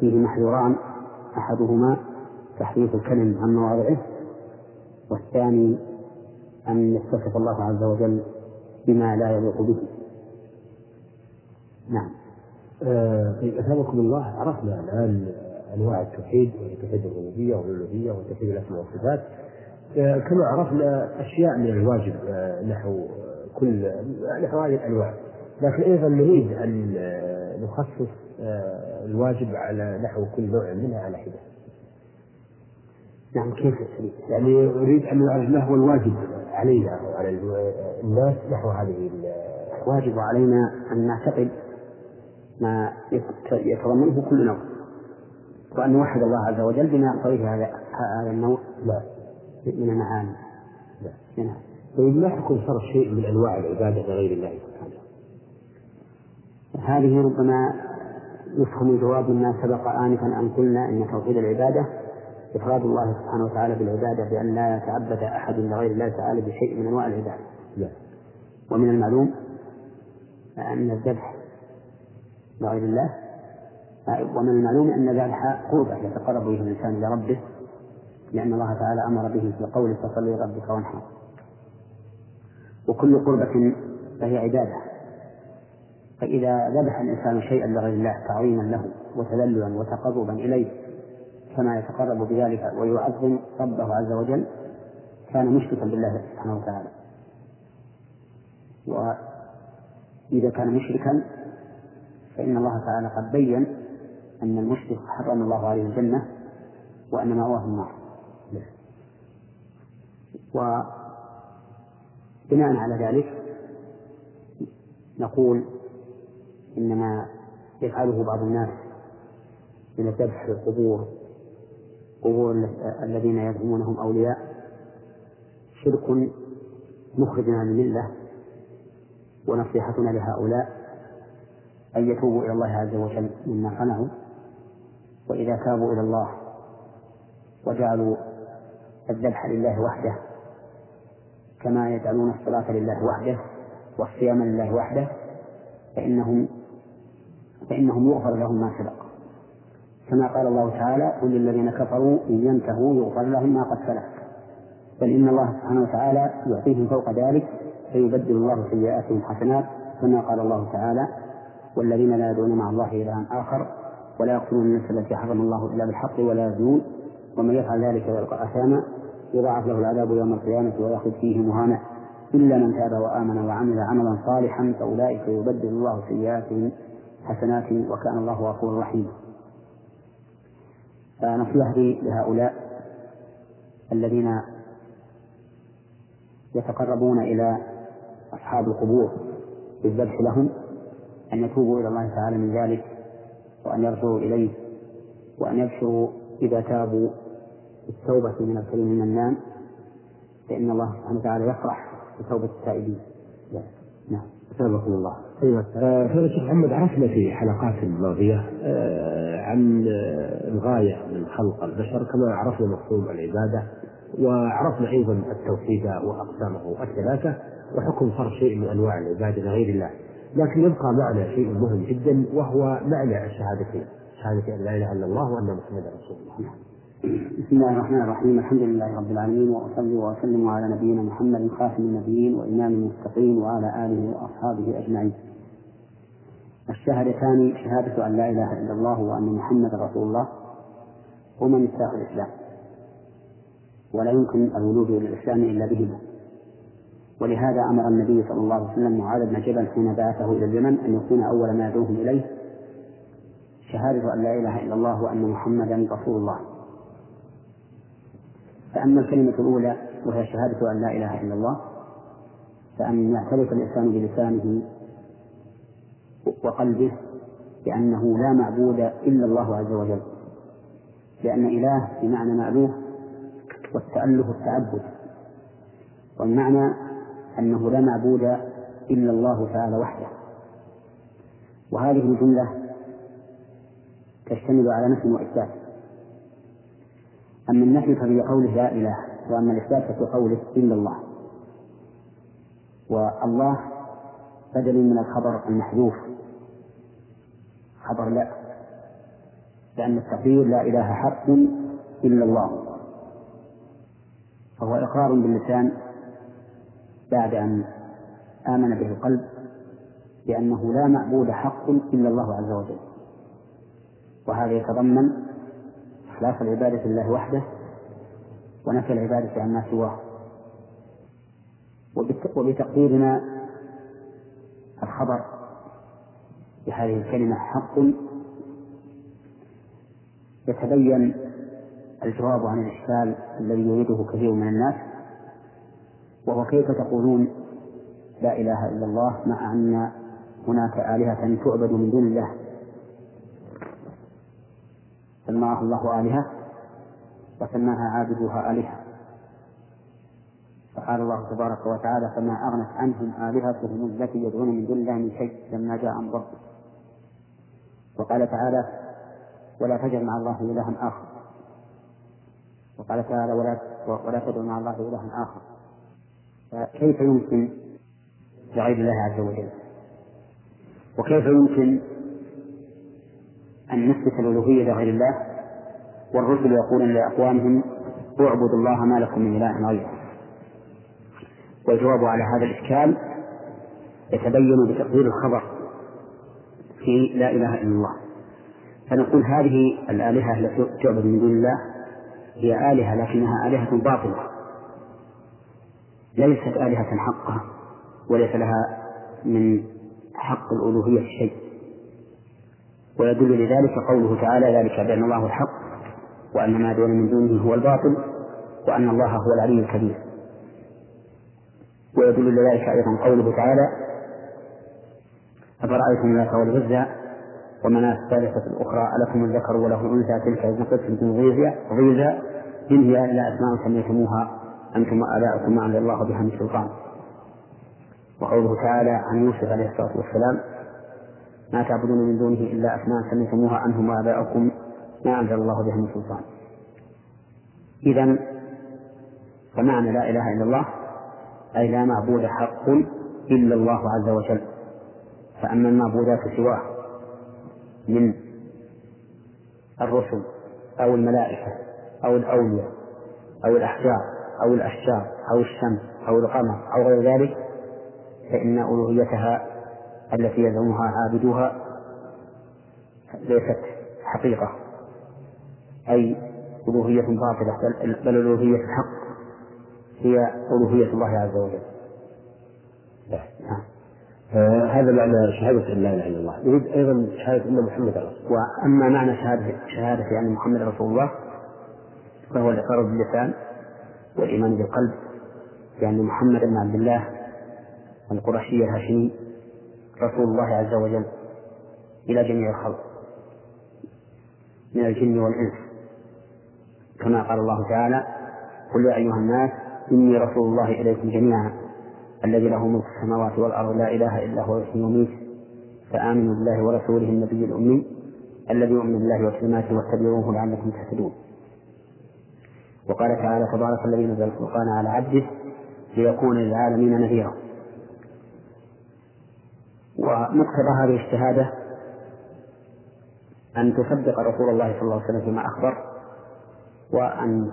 فيه محذوران أحدهما تحريف الكلم عن مواضعه والثاني أن يتصف الله عز وجل بما لا يليق به. نعم. آه طيب أثابكم الله عرفنا الآن أنواع التوحيد وهي توحيد الربوبية والألوهية وتوحيد الأسماء والصفات. آه كما عرفنا أشياء من الواجب آه نحو كل نحو هذه الأنواع. لكن أيضا نريد أن آه، نخصص الواجب على نحو كل نوع منها على حدة. نعم كيف؟ يعني أريد أن نعرف ما هو الواجب علينا وعلى الناس نحو هذه واجب علينا أن نعتقد ما يتضمنه كل نوع. وأن نوحد الله عز وجل بما يقتضيه هذا هذا النوع لا. من المعاني. لا. نعم. طيب ما حكم صرف شيء من أنواع العبادة لغير الله سبحانه هذه ربما يفهم الجواب مما سبق آنفا أن قلنا أن توحيد العبادة إفراد الله سبحانه وتعالى بالعبادة بأن لا يتعبد أحد لغير الله تعالى بشيء من أنواع العبادة. لا. ومن المعلوم أن الذبح لغير الله ومن المعلوم أن الذبح قربة يتقرب به الإنسان إلى ربه لأن الله تعالى أمر به في قوله فصل لربك وانحر وكل قربة فهي عبادة. فإذا ذبح الإنسان شيئا لغير الله تعظيما له وتذللا وتقربا إليه كما يتقرب بذلك ويعظم ربه عز وجل كان مشركا بالله سبحانه وتعالى. وإذا كان مشركا فإن الله تعالى قد بين أن المشرك حرم الله عليه الجنة وأن مأواه النار. وبناء على ذلك نقول إنما يفعله بعض الناس من في القبور قبور الذين يزعمونهم أولياء شرك مخرجنا من الملة ونصيحتنا لهؤلاء. أن يتوبوا إلى الله عز وجل مما صنعوا. وإذا تابوا إلى الله وجعلوا الذبح لله وحده كما يجعلون الصلاة لله وحده والصيام لله وحده فإنهم فإنهم يغفر لهم ما سبق. كما قال الله تعالى قل للذين كفروا إن ينتهوا يغفر لهم ما قد سلف. بل إن الله سبحانه وتعالى يعطيهم فوق ذلك فيبدل الله سيئاتهم حسنات كما قال الله تعالى والذين لا يدعون مع الله إلها آخر ولا يقتلون النفس التي حرم الله إلا بالحق ولا يزنون ومن يفعل ذلك يلقى أثاما يضاعف له العذاب يوم القيامة ويأخذ فيه مهانة إلا من تاب وآمن وعمل عملا صالحا فأولئك يبدل الله سيئاتهم حسنات وكان الله غفورا رحيما. فنصيحتي لهؤلاء الذين يتقربون إلى أصحاب القبور بالذبح لهم أن يتوبوا إلى الله تعالى من ذلك وأن يرجعوا إليه وأن يبشروا إذا تابوا بالتوبة من الكريم المنان فإن الله سبحانه وتعالى يفرح بتوبة التائبين. نعم. أثابكم الله. أيوه آه، فضيلة الشيخ محمد عرفنا في حلقات ماضية آه، عن آه، الغاية من خلق البشر كما عرفنا مفهوم العبادة وعرفنا أيضا التوحيد وأقسامه الثلاثة وحكم صرف شيء من أنواع العبادة لغير الله لكن يبقى معنا شيء مهم جدا وهو معنى الشهادتين. شهادة أن لا إله إلا الله وأن محمدا رسول الله. بسم الله الرحمن الرحيم. الحمد لله رب العالمين وأصلي وأسلم على نبينا محمد خاتم النبيين وإمام المتقين وعلى آله وأصحابه أجمعين. الشهادتان شهادة أن لا إله إلا الله وأن محمدا رسول الله هما مفتاح الإسلام. ولا يمكن الولوج إلى الإسلام إلا بهما. ولهذا أمر النبي صلى الله عليه وسلم معاذ بن جبل حين بعثه إلى اليمن أن يكون أول ما يدعوهم إليه. شهادة أن لا إله إلا الله وأن محمدا رسول الله. فأما الكلمة الأولى وهي شهادة أن لا إله إلا الله فأن يعترف الإنسان بلسانه وقلبه بأنه لا معبود إلا الله عز وجل. لأن إله بمعنى مألوه والتأله التعبد. والمعنى أنه لا معبود إلا الله تعالى وحده. وهذه الجملة تشتمل على نفي وإثبات. أما النفي ففي قوله لا إله وأما الإثبات ففي قوله إلا الله. والله بدل من الخبر المحذوف خبر لا لأن التقدير لا إله حق إلا الله. فهو إقرار باللسان بعد أن آمن به القلب بأنه لا معبود حق إلا الله عز وجل. وهذا يتضمن إخلاص العبادة لله وحده ونفي العبادة عما سواه. وبتقديرنا الخبر بهذه الكلمة حق يتبين الجواب عن الإشكال الذي يريده كثير من الناس. وهو كيف تقولون لا إله إلا الله مع أن هناك آلهة تعبد من دون الله؟ سماها الله آلهة وسماها عابدوها آلهة. فقال الله تبارك وتعالى فما أغنت عنهم آلهتهم التي يدعون من دون الله من شيء لما جاء أمر وقال تعالى ولا تجعل مع الله إلها آخر. وقال تعالى ولا ولا تدع مع الله إلها آخر. فكيف يمكن لغير الله عز وجل؟ وكيف يمكن أن نثبت الألوهية لغير الله والرسل يقولون لأقوامهم اعبدوا الله ما لكم من إله غيره؟ والجواب على هذا الإشكال يتبين بتقدير الخبر في لا إله إلا الله. فنقول هذه الآلهة التي تعبد من دون الله هي آلهة لكنها آلهة باطلة. ليست آلهة حقة وليس لها من حق الألوهية شيء. ويدل لذلك قوله تعالى ذلك بأن الله الحق وأن ما دون من دونه هو الباطل وأن الله هو العلي الكبير. ويدل لذلك أيضا قوله تعالى أفرأيتم اللات والعزى ومناة الثالثة الأخرى ألكم الذكر وله الأنثى تلك قسمة ضيزى ضيزى إن هي إلا أسماء سميتموها. أنتم وآباؤكم ما أنزل الله بها من سلطان وقوله تعالى عن يوسف عليه الصلاة والسلام ما تعبدون من دونه إلا أسماء سميتموها أنتم وآباؤكم ما أنزل الله بها من سلطان. إذا فمعنى لا إله إلا الله أي لا معبود حق إلا الله عز وجل. فأما المعبودات سواه من الرسل أو الملائكة أو الأولياء أو الأحجار. أو الأشجار أو الشمس أو القمر أو غير ذلك فإن ألوهيتها التي يزعمها عابدوها ليست حقيقة. أي ألوهية باطلة بل ألوهية الحق هي ألوهية الله عز وجل. نعم. آه هذا معنى شهادة أن لا إله إلا الله. يريد أيضا شهادة أن محمد رسول الله. وأما معنى شهادة شهادة أن محمد رسول الله فهو الإقرار باللسان والإيمان بالقلب لأن محمد بن عبد الله القرشي الهاشمي رسول الله عز وجل إلى جميع الخلق من الجن والإنس. كما قال الله تعالى قل يا أيها الناس إني رسول الله إليكم جميعا الذي له ملك السماوات والأرض لا إله إلا هو يحيي ويميت فآمنوا بالله ورسوله النبي الأمي الذي يؤمن بالله وكلماته واتبعوه لعلكم تهتدون. وقال تعالى تبارك الذي نزل الفرقان على عبده ليكون للعالمين نذيرا. ومقتضى هذه الشهادة أن تصدق رسول الله صلى الله عليه وسلم فيما أخبر وأن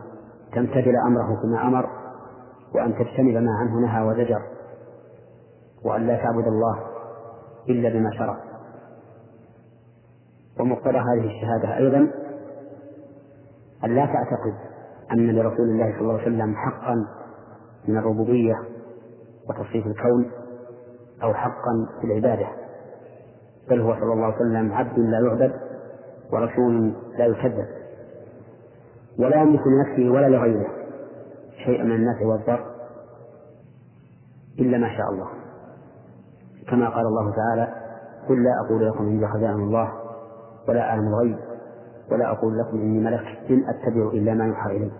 تمتثل أمره فيما أمر وأن تجتنب ما عنه نهى وزجر وأن لا تعبد الله إلا بما شرع. ومقتضى هذه الشهادة أيضا أن لا تعتقد أن لرسول الله صلى الله عليه وسلم حقا من الربوبية وتصريف الكون أو حقا في العبادة بل هو صلى الله عليه وسلم عبد لا يعبد ورسول لا يكذب ولا يملك لنفسه ولا لغيره شيئا من النفع والضر إلا ما شاء الله. كما قال الله تعالى قل لا أقول لكم إني خزائن الله ولا أعلم الغيب ولا أقول لكم إني ملك إن أتبع إلا ما يوحى إلي.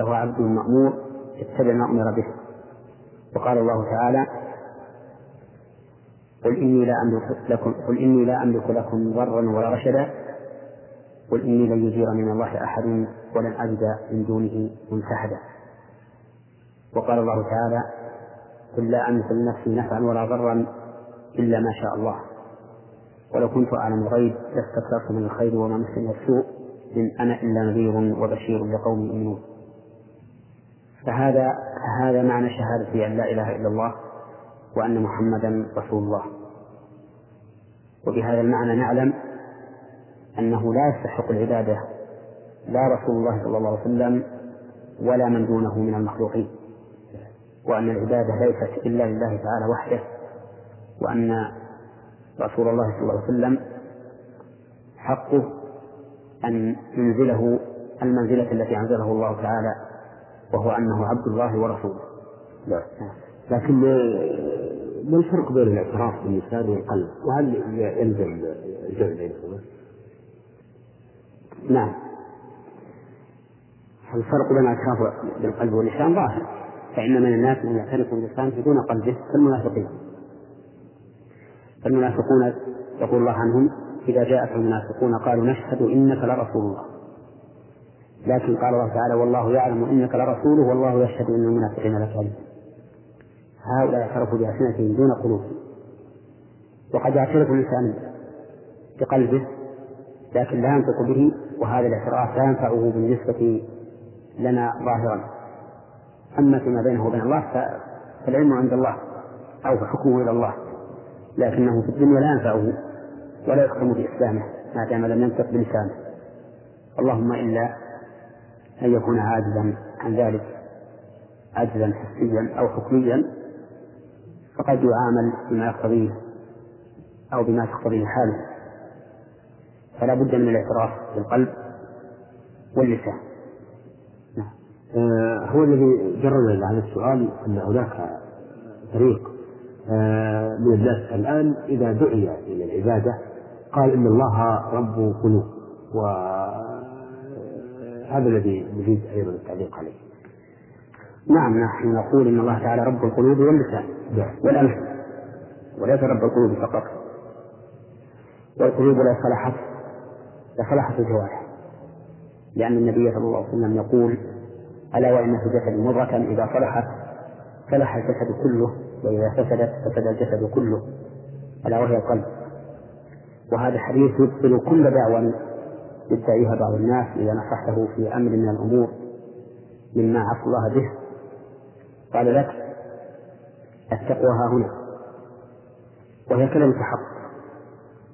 فهو عبد مأمور اتبع ما أمر به. وقال الله تعالى قل إني لا أملك لكم قل إني لا أملك لكم ضرا ولا رشدا قل إني لن يجيرني من الله أحد ولن أجد من دونه ملتحدا وقال الله تعالى قل لا أملك لنفسي نفعا ولا ضرا إلا ما شاء الله. ولو كنت أعلم الغيب لاستكثرت من الخير وما مسني السوء إن أنا إلا نذير وبشير لقوم يؤمنون. فهذا هذا معنى شهادة أن لا إله إلا الله وأن محمدا رسول الله. وبهذا المعنى نعلم أنه لا يستحق العبادة لا رسول الله صلى الله عليه وسلم ولا من دونه من المخلوقين وأن العبادة ليست إلا لله تعالى وحده وأن رسول الله صلى الله عليه وسلم حقه أن ينزله المنزلة التي أنزله الله تعالى وهو أنه عبد الله ورسوله. نعم لكن ما الفرق بين الاعتراف باللسان والقلب؟ وهل يلزم الجمع بينهما؟ نعم. الفرق بين الاعتراف بالقلب واللسان ظاهر فإن من الناس من يعترف باللسان دون قلبه كالمنافقين فالمنافقون يقول الله عنهم إذا جاءك المنافقون قالوا نشهد إنك لرسول الله. لكن قال الله تعالى والله يعلم إنك لرسوله والله يشهد إن المنافقين لكاذبون هؤلاء اعترفوا بألسنتهم دون قلوب. وقد يعترف الإنسان بقلبه لكن لا ينطق به وهذا الاعتراف لا ينفعه بالنسبة لنا ظاهرا. أما فيما بينه وبين الله فالعلم عند الله أو حكمه إلى الله لكنه في الدنيا لا ينفعه ولا يختم بإسلامه ما دام لم ينطق بلسانه. اللهم إلا أن يكون عاجزا عن ذلك عجزا حسيا أو حكميا فقد يعامل بما يقتضيه أو بما تقتضيه حاله فلا بد من الاعتراف بالقلب واللسان نعم. آه هو الذي إلى هذا السؤال أن هناك طريق آه من الناس الآن إذا دعي إلى العبادة قال إن الله رب قلوب الذي نريد أيضا التعليق عليه. نعم نحن نقول إن الله تعالى رب القلوب واللسان. نعم. والأنف وليس رب القلوب فقط. والقلوب لا صلحت لصلحت الجوارح لأن النبي صلى الله عليه وسلم يقول ألا وإن في الجسد مضغة إذا صلحت صلح الجسد كله وإذا فسدت فسد الجسد كله. ألا وهي القلب. وهذا حديث يبطل كل دعوى يدعيها بعض الناس إذا نصحته في أمر من الأمور مما عصى الله به. قال لك التقوى ها هنا. وهي كلمة حق.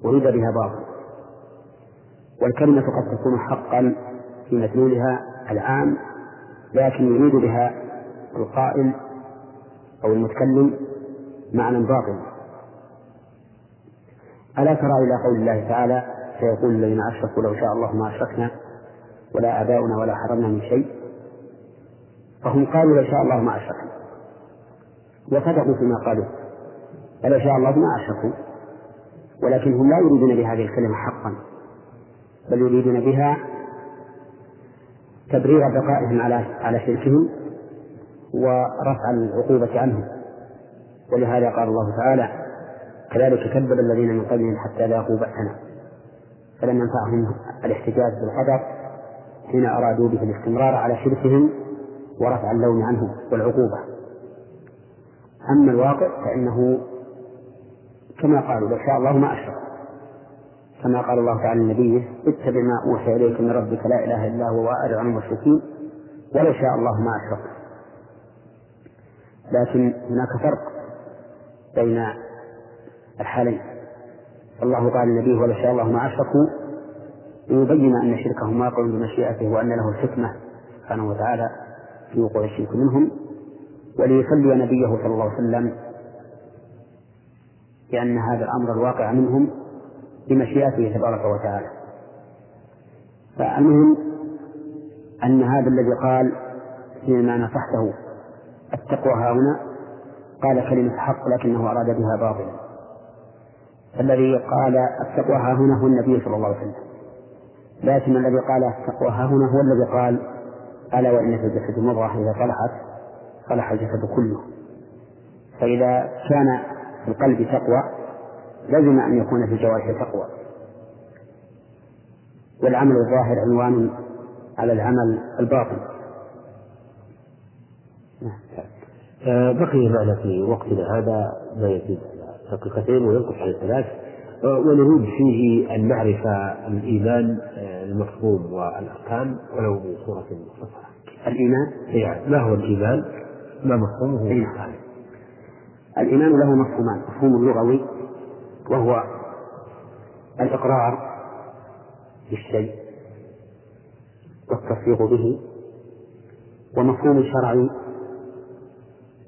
أريد بها باطل والكلمة قد تكون حقا في مدلولها العام لكن يريد بها القائل أو المتكلم معنى باطل ألا ترى إلى قول الله تعالى سيقول الذين أشركوا لو شاء الله ما أشركنا ولا آباؤنا ولا حرمنا من شيء. فهم قالوا لو شاء الله ما أشركنا. وصدقوا فيما قالوا. فلو شاء الله ما أشركوا. ولكنهم لا يريدون بهذه الكلمة حقا بل يريدون بها تبرير بقائهم على على شركهم ورفع العقوبة عنهم. ولهذا قال الله تعالى كذلك كذب الذين من قبلهم حتى ذاقوا بأسنا. فلم ينفعهم الاحتجاج بالقدر حين أرادوا به الاستمرار على شركهم ورفع اللوم عنهم والعقوبة. أما الواقع فإنه كما قالوا لو شاء الله ما أشرك. كما قال الله تعالى لنبيه اتبع ما أوحي إليك من ربك لا إله إلا هو وأعرض عن المشركين ولو شاء الله ما أشرك. لكن هناك فرق بين الحالين. الله قال لنبيه ولو شاء الله ما أشركوا ليبين أن شركهم واقع بمشيئته وأن له الحكمة سبحانه وتعالى في وقوع الشرك منهم وليصلي نبيه صلى الله عليه وسلم لأن هذا الأمر الواقع منهم بمشيئته تبارك وتعالى. فالمهم أن هذا الذي قال فيما نصحته التقوى ها هنا قال كلمة حق لكنه أراد بها باطلا. الذي قال التقوى ها هنا هو النبي صلى الله عليه وسلم. لكن الذي قال التقوى ها هنا هو الذي قال ألا وإن في الجسد مضغة إذا صلحت صلح الجسد كله. فإذا كان في القلب تقوى لزم أن يكون في الجوارح تقوى. والعمل الظاهر عنوان على العمل الباطن. آه، بقي معنا في وقتنا هذا ما يزيد دقيقتين وينقص على ثلاث آه، ونريد فيه أن نعرف الإيمان آه، المفهوم والأركان ولو بصورة مختصرة. الإيمان؟ يعني ما هو الإيمان؟ ما مفهومه والأركان؟ الإيمان له مفهومان، مفهوم لغوي وهو الإقرار بالشيء والتصديق به ومفهوم شرعي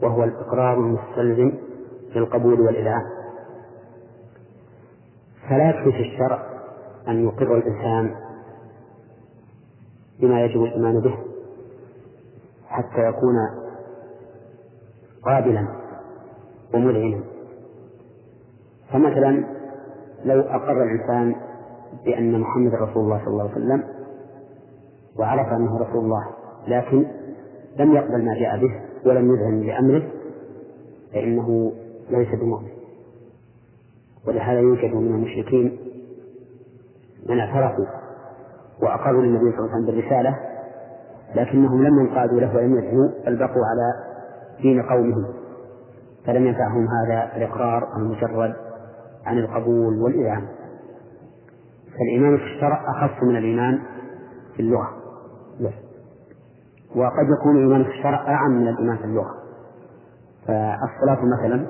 وهو الإقرار المستلزم للقبول والإذعان فلا يكفي في الشرع أن يقر الإنسان بما يجب الإيمان به حتى يكون قابلا ومذعنا. فمثلا لو أقر الإنسان بأن محمد رسول الله صلى الله عليه وسلم وعرف أنه رسول الله لكن لم يقبل ما جاء به ولم يذهن لأمره فإنه ليس بمؤمن. ولهذا يوجد من المشركين من اعترفوا وأقروا للنبي صلى الله عليه وسلم بالرسالة لكنهم لم ينقادوا له ولم يذهنوا بل بقوا على دين قومهم. فلم ينفعهم هذا الإقرار المجرد عن القبول والإذعان فالإيمان في الشرع أخص من الإيمان في اللغة. وقد يكون الإيمان في الشرع أعم من الإيمان في اللغة. فالصلاة مثلا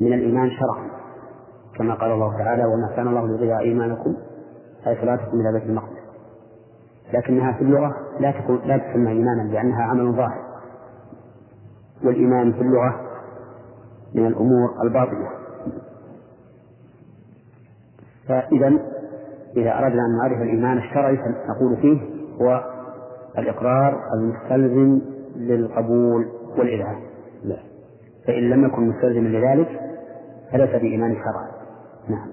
من الإيمان شرعا كما قال الله تعالى وما كان الله ليضيع إيمانكم أي صلاتكم إلى بيت المقدس لكنها في اللغة لا تكون لا تسمى إيمانا لأنها عمل ظاهر. والإيمان في اللغة من الأمور الباطنة فإذا إذا أردنا أن نعرف الإيمان الشرعي فنقول فيه هو الإقرار المستلزم للقبول والإذعان فإن لم يكن مستلزما لذلك فليس بإيمان شرعي نعم.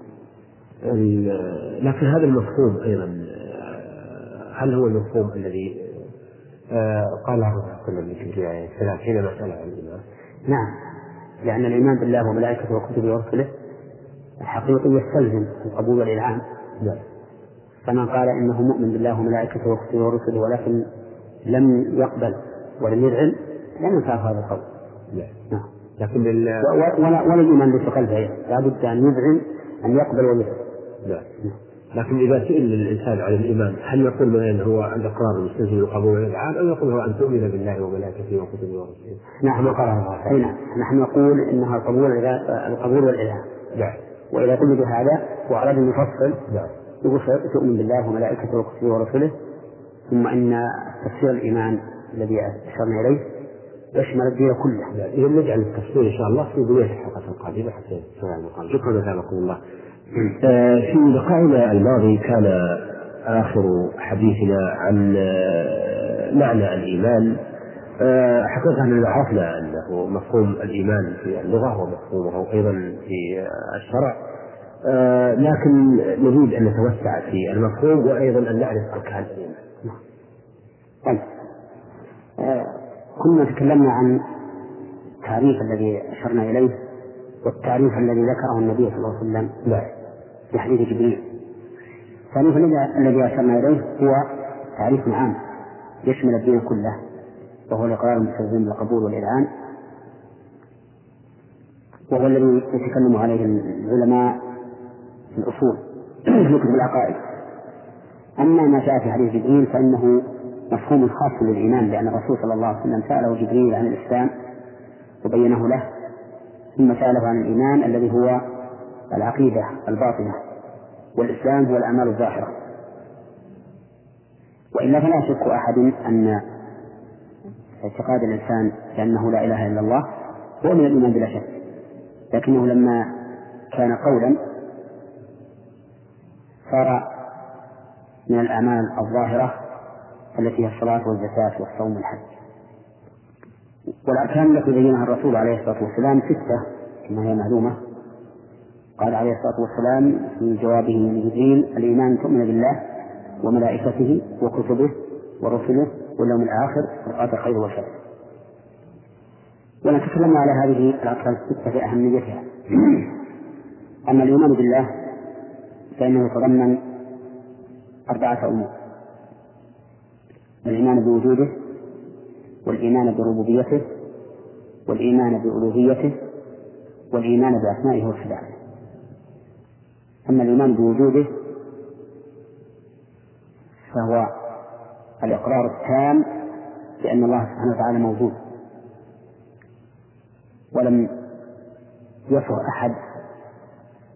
لكن هذا المفهوم أيضا هل هو المفهوم الذي آه، قال الله صلى الله عليه وسلم حينما سأل عن الإيمان؟ نعم. لأن الإيمان بالله وملائكته وكتبه ورسله الحقيقي يستلزم القبول والإذعان نعم. فمن قال إنه مؤمن بالله وملائكته وكتبه ورسله ولكن لم يقبل ولم يذعن لم ينفع هذا القول. نعم. لكن ولا ولا الإيمان ليس قلبه. لابد أن يذعن أن يقبل ويذعن نعم. لكن إذا سئل الإنسان عن الإيمان هل يقول مثلا هو الإقرار المستلزم القبول والإذعان أو يقول هو أن تؤمن بالله وملائكته وكتبه ورسله؟ نعم. قال أي نعم. نحن نقول إنها القبول القبول والإذعان نعم. وإذا قلنا بهذا وأردنا نفصل نعم. يقول تؤمن بالله وملائكته وكتبه ورسله ثم إن تفسير الإيمان الذي أشرنا إليه يشمل الدين كله. إذا نجعل التفسير إن شاء الله في بداية الحلقة القادمة حتى شكرا جزاكم الله. آه، في لقائنا الماضي كان آخر حديثنا عن آه، معنى الإيمان. آه، حقيقة أننا عرفنا أنه مفهوم الإيمان في اللغة ومفهومه أيضا في الشرع. لكن نريد أن نتوسع في المفهوم وأيضا أن نعرف أركان الإيمان. طيب. كنا تكلمنا عن التعريف الذي أشرنا إليه والتعريف الذي ذكره النبي صلى الله عليه وسلم لا في حديث جبريل. التعريف الذي أشرنا إليه هو تعريف عام يشمل الدين كله وهو الإقرار المستلزم بالقبول والإذعان. وهو الذي يتكلم عليه العلماء في الأصول في العقائد. أما ما جاء في حديث جبريل فإنه مفهوم خاص للإيمان لأن الرسول صلى الله عليه وسلم سأله جبريل عن الإسلام وبينه له ثم سأله عن الإيمان الذي هو العقيدة الباطنة والإسلام هو الأعمال الظاهرة. وإلا فلا يشك أحد أن اعتقاد الإنسان بأنه لا إله إلا الله هو من الإيمان بلا شك لكنه لما كان قولا صار من الأعمال الظاهرة التي هي الصلاة والزكاة والصوم والحج. والأركان التي بينها الرسول عليه الصلاة والسلام ستة كما هي معلومة. قال عليه الصلاة والسلام في جوابه لجبريل الإيمان تؤمن بالله وملائكته وكتبه ورسله واليوم الآخر والقدر خير وشر ونتكلم على هذه الأركان الستة في أهميتها. أما الإيمان بالله فإنه يتضمن أربعة أمور. الإيمان بوجوده والإيمان بربوبيته والإيمان بألوهيته والإيمان بأسمائه وصفاته. أما الإيمان بوجوده فهو الإقرار التام بأن الله سبحانه وتعالى موجود. ولم يصر أحد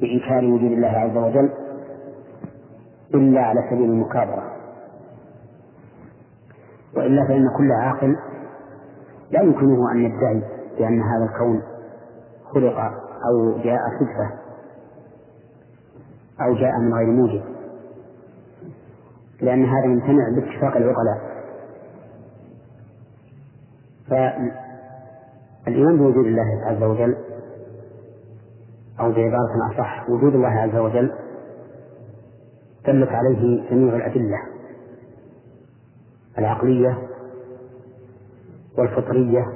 بإنكار وجود الله عز وجل إلا على سبيل المكابرة. وإلا فإن كل عاقل لا يمكنه أن يدعي بأن هذا الكون خلق أو جاء صدفة أو جاء من غير موجب لأن هذا يمتنع باتفاق العقلاء. فالإيمان بوجود الله عز وجل أو بعبارة أصح وجود الله عز وجل دلت عليه جميع الأدلة. العقلية والفطرية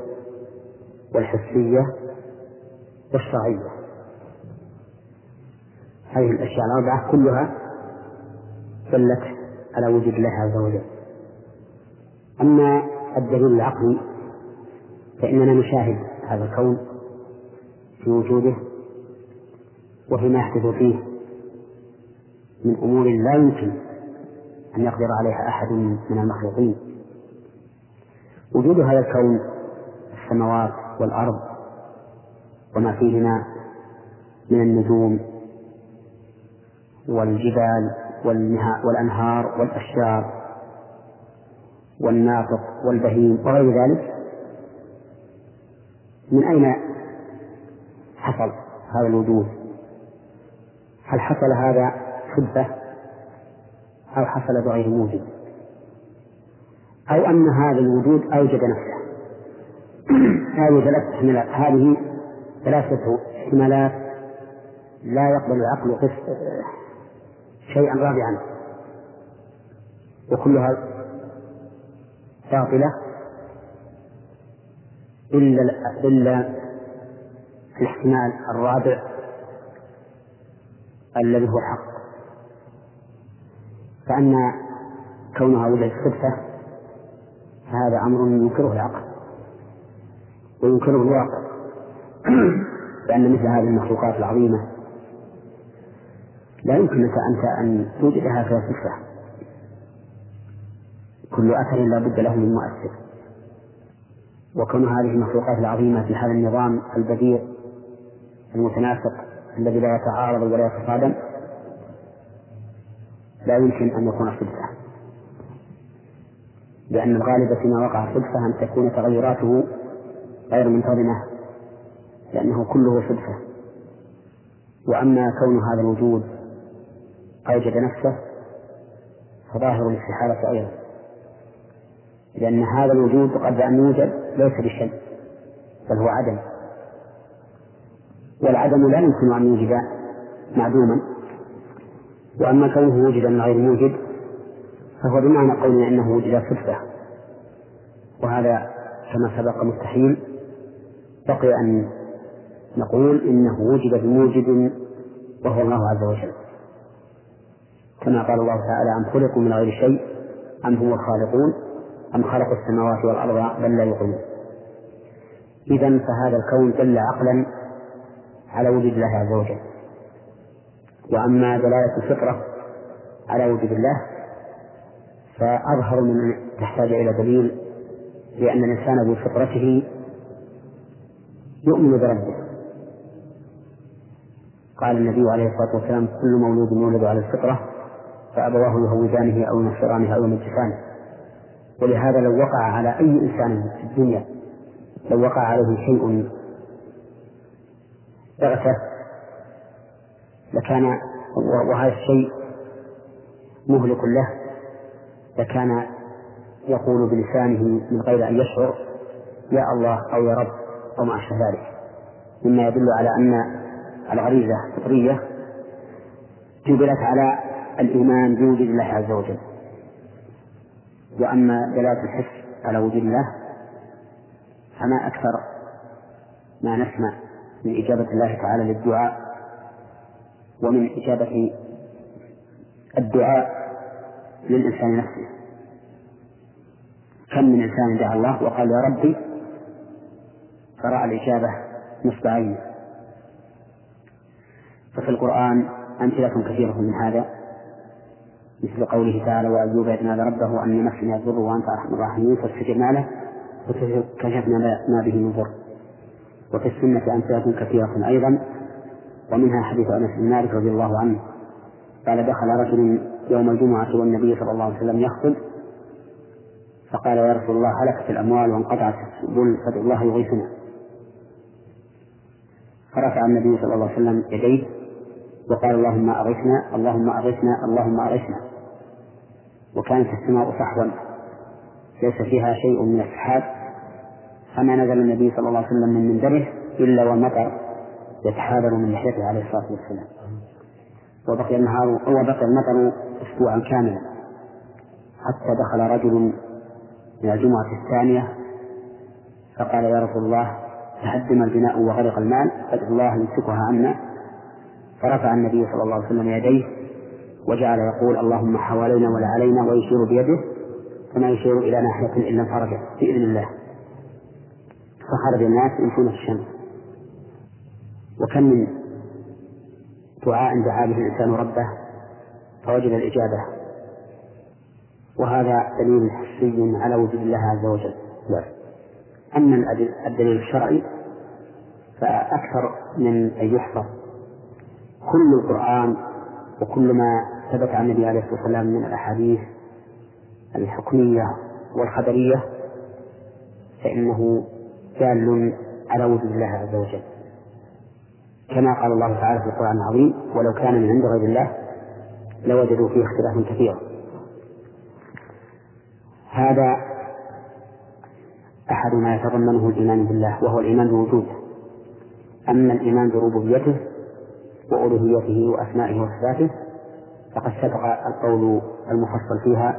والحسية والشرعية. هذه الأشياء الأربعة كلها دلت على وجود الله عز وجل. أما الدليل العقلي فإننا نشاهد هذا الكون في وجوده وفيما يحدث فيه من أمور لا يمكن أن يقدر عليها أحد من المخلوقين. وجود هذا الكون السماوات والأرض وما فيهما من النجوم والجبال والأنهار والأشجار والناطق والبهيم وغير ذلك من أين حصل هذا الوجود؟ هل حصل هذا صدفة أو حصل بغير موجب. أو أن هذا الوجود أوجد نفسه. هذه ثلاثة احتمالات. هذه ثلاثة احتمالات لا يقبل العقل شيئا رابعا وكلها باطلة. إلا إلا الاحتمال الرابع الذي هو حق. فأن كونها وجدت صدفة فهذا أمر ينكره العقل وينكره الواقع. لأن مثل هذه المخلوقات العظيمة لا يمكن لك أنت أن توجدها في صفة كل أثر لا بد له من مؤثر. وكون هذه المخلوقات العظيمة في هذا النظام البديع المتناسق الذي لا يتعارض ولا يتصادم لا يمكن أن يكون صدفة. لأن الغالب فيما وقع صدفة أن تكون تغيراته غير منتظمة لأنه كله صدفة. وأما كون هذا الوجود أوجد نفسه فظاهر الاستحالة أيضا. لأن هذا الوجود قبل أن يوجد ليس بشيء بل هو عدم. والعدم لا يمكن أن يوجد معدوما. وأما كونه وجد من غير موجد فهو بمعنى قولنا إنه وجد صدفة. وهذا كما سبق مستحيل. بقي أن نقول إنه وجد بموجد وهو الله عز وجل. كما قال الله تعالى أم خلقوا من غير شيء؟ أم هم الخالقون؟ أم خلقوا السماوات والأرض بل لا يقولون إذا فهذا الكون دل عقلا على وجود الله عز وجل. وأما دلالة الفطرة على وجود الله فأظهر من تحتاج إلى دليل لأن الإنسان بفطرته يؤمن بربه. قال النبي عليه الصلاة والسلام كل مولود يولد على الفطرة فأبواه يهودانه أو ينصرانه أو يمجسانه ولهذا لو وقع على أي إنسان في الدنيا لو وقع عليه شيء بغتة لكان وهذا الشيء مهلك له لكان يقول بلسانه من غير أن يشعر يا الله أو يا رب أو ما أشبه ذلك. مما يدل على أن الغريزة فطرية جبلت على الإيمان بوجود الله عز وجل. وأما دلالة الحس على وجود الله فما أكثر ما نسمع من إجابة الله تعالى للدعاء ومن إجابة الدعاء للإنسان نفسه. كم من إنسان دعا الله وقال يا ربي؟ فرأى الإجابة نصب عينه ففي القرآن أمثلة كثيرة من هذا مثل قوله تعالى وأيوب إذ نادى ربه أن مسني الضر وأنت أرحم الراحمين فاستجبنا له وكشفنا ما به من ضر. وفي السنة أمثلة كثيرة أيضا ومنها حديث أنس بن مالك رضي الله عنه قال دخل رجل يوم الجمعة والنبي صلى الله عليه وسلم يخطب فقال يا رسول الله هلكت الأموال وانقطعت السبل فادعو الله يغيثنا. فرفع النبي صلى الله عليه وسلم يديه وقال اللهم أغثنا اللهم أغثنا اللهم أغثنا وكانت السماء صحوا ليس فيها شيء من السحاب فما نزل النبي صلى الله عليه وسلم من منبره إلا والمطر يتحاذر من لحيته عليه الصلاة والسلام. وبقي النهار وبقي المطر أسبوعا كاملا. حتى دخل رجل من الجمعة الثانية فقال يا رسول الله تهدم البناء وغرق المال فادعو الله يمسكها عنا. فرفع النبي صلى الله عليه وسلم يديه وجعل يقول اللهم حوالينا ولا علينا ويشير بيده كما يشير إلى ناحية إلا انفرجت بإذن الله. فخرج الناس يمشون الشمس. وكم من دعاء دعا به الإنسان ربه فوجد الإجابة. وهذا دليل حسي على وجود الله عز وجل. لا. أما الدليل الشرعي فأكثر من أن يحفظ كل القرآن وكل ما ثبت عن النبي عليه الصلاة والسلام من الأحاديث الحكمية والخبرية فإنه دال على وجود الله عز وجل. كما قال الله تعالى في القرآن العظيم ولو كان من عند غير الله لوجدوا فيه اختلافا كثيرا. هذا أحد ما يتضمنه الإيمان بالله وهو الإيمان بوجوده أما الإيمان بربوبيته وألوهيته وأسمائه وصفاته فقد سبق القول المفصل فيها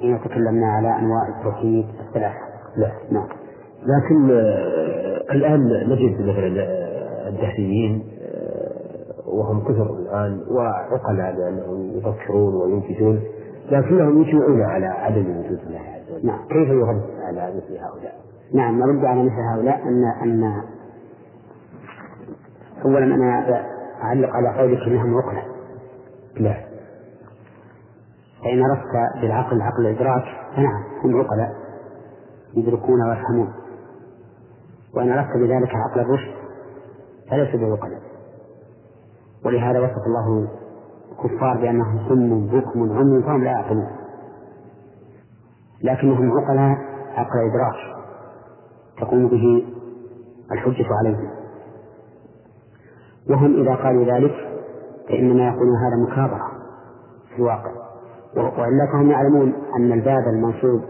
حين تكلمنا على أنواع التوحيد الثلاثة. لا نعم. لكن آه، الآن نجد مثلا آه، الدهريين آه، وهم كثر الآن وعقلاء لأنهم يفكرون وينتجون لكنهم يجمعون على عدم وجود الله عز وجل نعم. كيف يرد على مثل هؤلاء؟ نعم نرد على مثل هؤلاء أن أن أولا أنا أعلق على قولك أنهم عقلاء لا فإن أردت بالعقل عقل الإدراك فنعم هم عقلاء يدركون ويفهمون وإن أردت بذلك عقل الرشد فليسوا بعقلاء ولهذا وصف الله الكفار بأنهم صم بكم عمي فهم لا يعقلون. لكنهم عقلاء عقل إدراك تقوم به الحجة عليهم. وهم إذا قالوا ذلك فإنما يقولون هذا مكابرة في الواقع. وإلا فهم يعلمون أن الباب المنصوب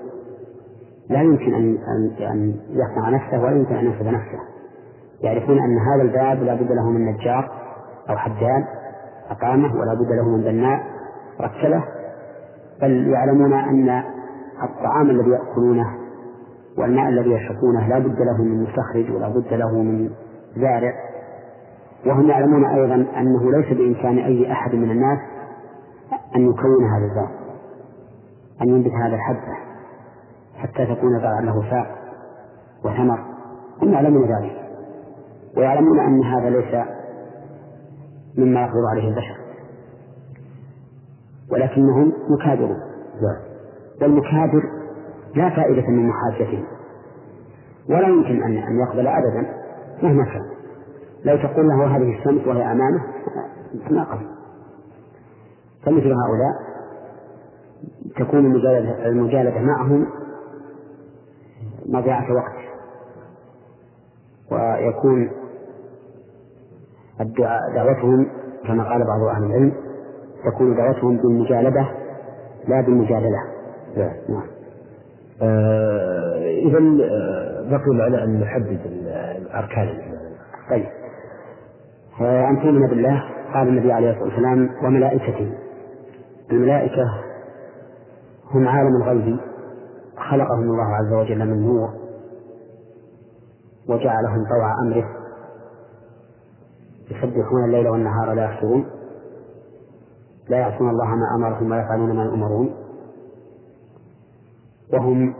لا يمكن أن أن يصنع نفسه ولا يمكن أن ينفذ نفسه. يعرفون أن هذا الباب لا بد له من نجار أو حداد أقامة ولا بد له من بناء ركلة. بل يعلمون أن الطعام الذي يأكلونه والماء الذي يشربونه لا بد له من مستخرج ولا بد له من زارع. وهم يعلمون أيضا أنه ليس بإمكان أي أحد من الناس أن يكون هذا الزرع أن ينبت هذا الحبة حتى تكون زرعا له ساق وثمر. هم يعلمون ذلك. ويعلمون أن هذا ليس مما يقدر عليه البشر. ولكنهم مكابرون. نعم. والمكابر لا فائدة من محاجته ولا يمكن أن أن يقبل أبدا مهما كان. لو تقول له هذه الشمس وهي أمامه ما قبل فمثل هؤلاء تكون المجالدة, المجالدة معهم مضيعة وقت. ويكون دعوتهم كما قال بعض أهل العلم تكون دعوتهم بالمجالدة لا بالمجادلة. نعم, نعم. آه إذا آه، بقي معنا أن نحدد أركان الإيمان طيب أن تؤمن بالله قال النبي عليه الصلاة والسلام وملائكته. الملائكة هم عالم الغيب خلقهم الله عز وجل من نور وجعلهم طوع أمره. يسبحون الليل والنهار لا يفترون. لا يعصون الله ما أمرهم ويفعلون ما يؤمرون. وهم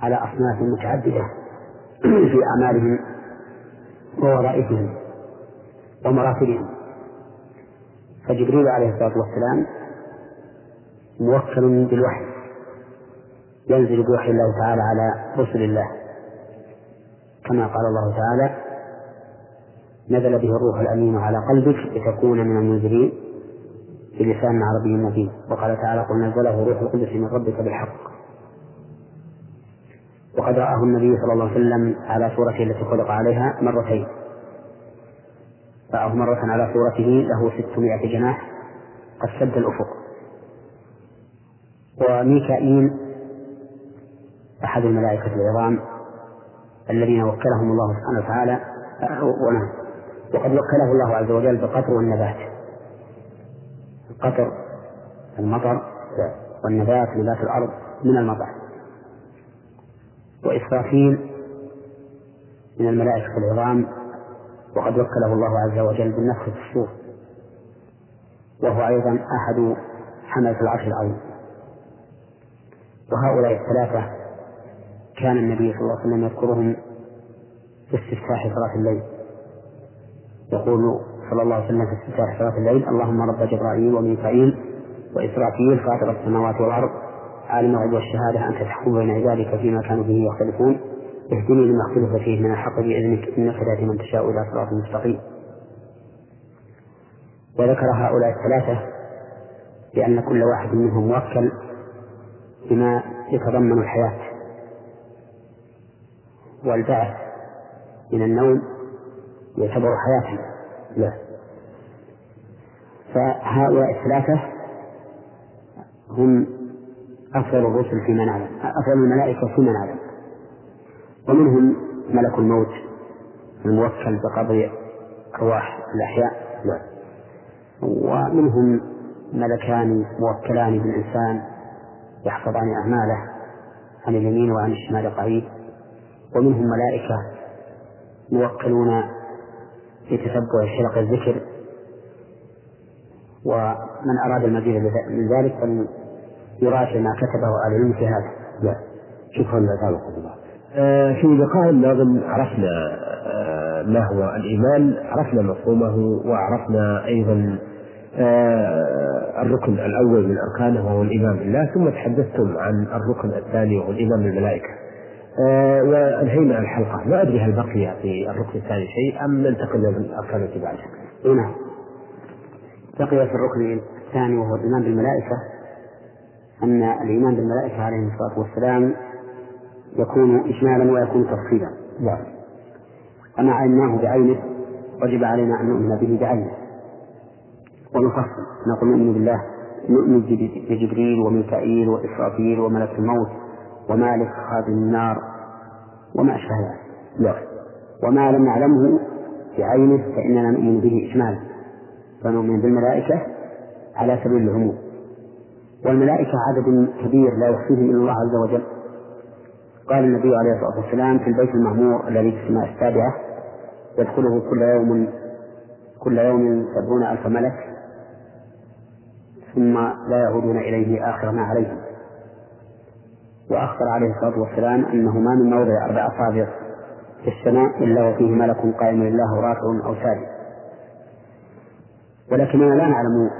على أصناف متعددة في أعمالهم ووظائفهم ومراتبهم. فجبريل عليه الصلاة والسلام موكل بالوحي ينزل بوحي الله تعالى على رسل الله كما قال الله تعالى نزل به الروح الأمين على قلبك لتكون من المنذرين. بلسان عربي مبين. وقال تعالى قل نزله روح القدس من ربك بالحق. وقد رآه النبي صلى الله عليه وسلم على صورته التي خلق عليها مرتين. رآه مرة على صورته له ستمائة جناح قد سد الأفق. وميكائيل أحد الملائكة العظام الذين وكلهم الله سبحانه وتعالى ونعم. وقد وكله الله عز وجل بالقطر والنبات. القطر المطر والنبات نبات الأرض من المطر. وإسرافيل من الملائكة العظام وقد وكله الله عز وجل بالنفخ في الصور. وهو أيضا أحد حملة العرش العظيم. وهؤلاء الثلاثة كان النبي صلى الله عليه وسلم يذكرهم في استفتاح صلاة الليل. يقول صلى الله عليه وسلم في استفتاح صلاة الليل اللهم رب جبرائيل وميكائيل وإسرافيل فاطر السماوات والأرض عالم الغيب والشهادة أنت تحكم بين عبادك فيما كانوا به يختلفون اهدني لما اختلف فيه من الحق بإذنك إنك تهدي من تشاء إلى صراط مستقيم. وذكر هؤلاء الثلاثة لأن كل واحد منهم موكل بما يتضمن الحياة والبعث من النوم يعتبر حياة له فهؤلاء الثلاثة هم أفضل الرسل فيما نعلم أفضل الملائكة فيما نعلم ومنهم ملك الموت الموكل بقبض أرواح الأحياء. نعم. ومنهم ملكان موكلان بالإنسان يحفظان أعماله عن اليمين وعن الشمال قعيد ومنهم ملائكة موكلون بتتبع حلق الذكر ومن أراد المزيد من ذلك فليراجع ما كتبه أهل العلم في هذا. نعم. شكرا لك الله. آه، في لقاء الماضي عرفنا آه، ما هو الإيمان عرفنا مفهومه وعرفنا أيضا آه، الركن الأول من أركانه وهو الإيمان بالله ثم تحدثتم عن الركن الثاني وهو الإيمان بالملائكة وأنهينا الحلقة. ما أدري هل بقي في الركن الثاني شيء أم ننتقل للأركان التي بعدها نعم. بقي في الركن الثاني وهو الإيمان بالملائكة أن الإيمان بالملائكة عليهم الصلاة والسلام يكون إجمالا ويكون تفصيلا. نعم. وما علمناه بعينه وجب علينا أن نؤمن به بعينه. ونفصل. نقول نؤمن بالله نؤمن بجبريل وميكائيل وإسرافيل وملك الموت. ومالك خادم النار وما أشبه ذلك. وما لم نعلمه بعينه فإننا نؤمن به إجمالا. فنؤمن بالملائكة على سبيل العموم. والملائكة عدد كبير لا يحصيهم إلا الله عز وجل. قال النبي عليه الصلاة والسلام في البيت المعمور الذي في السماء السابعة يدخله كل يوم كل يوم سبعون ألف ملك ثم لا يعودون إليه آخر ما عليهم. وأخبر عليه الصلاة والسلام أنه ما من موضع أربع أصابع في السماء إلا وفيه ملك قائم لله راكع أو ساجد ولكننا لا نعلم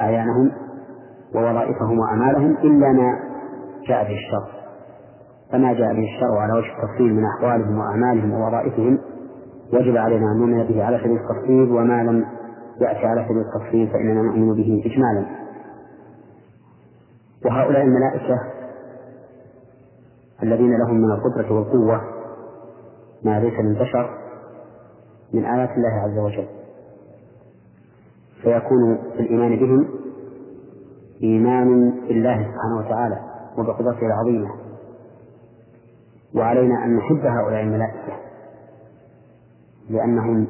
أعيانهم ووظائفهم وأعمالهم إلا ما جاء به الشر فما جاء به الشر على وجه التفصيل من أحوالهم وأعمالهم ووظائفهم وجب علينا أن نؤمن به على سبيل التفصيل وما لم يأتي على سبيل التفصيل فإننا نؤمن به إجمالا. وهؤلاء الملائكة الذين لهم من القدرة والقوة ما ليس للبشر من آيات الله عز وجل. فيكون في الإيمان بهم إيمان بالله سبحانه وتعالى وبقدرته العظيمة. وعلينا أن نحب هؤلاء الملائكة لأنهم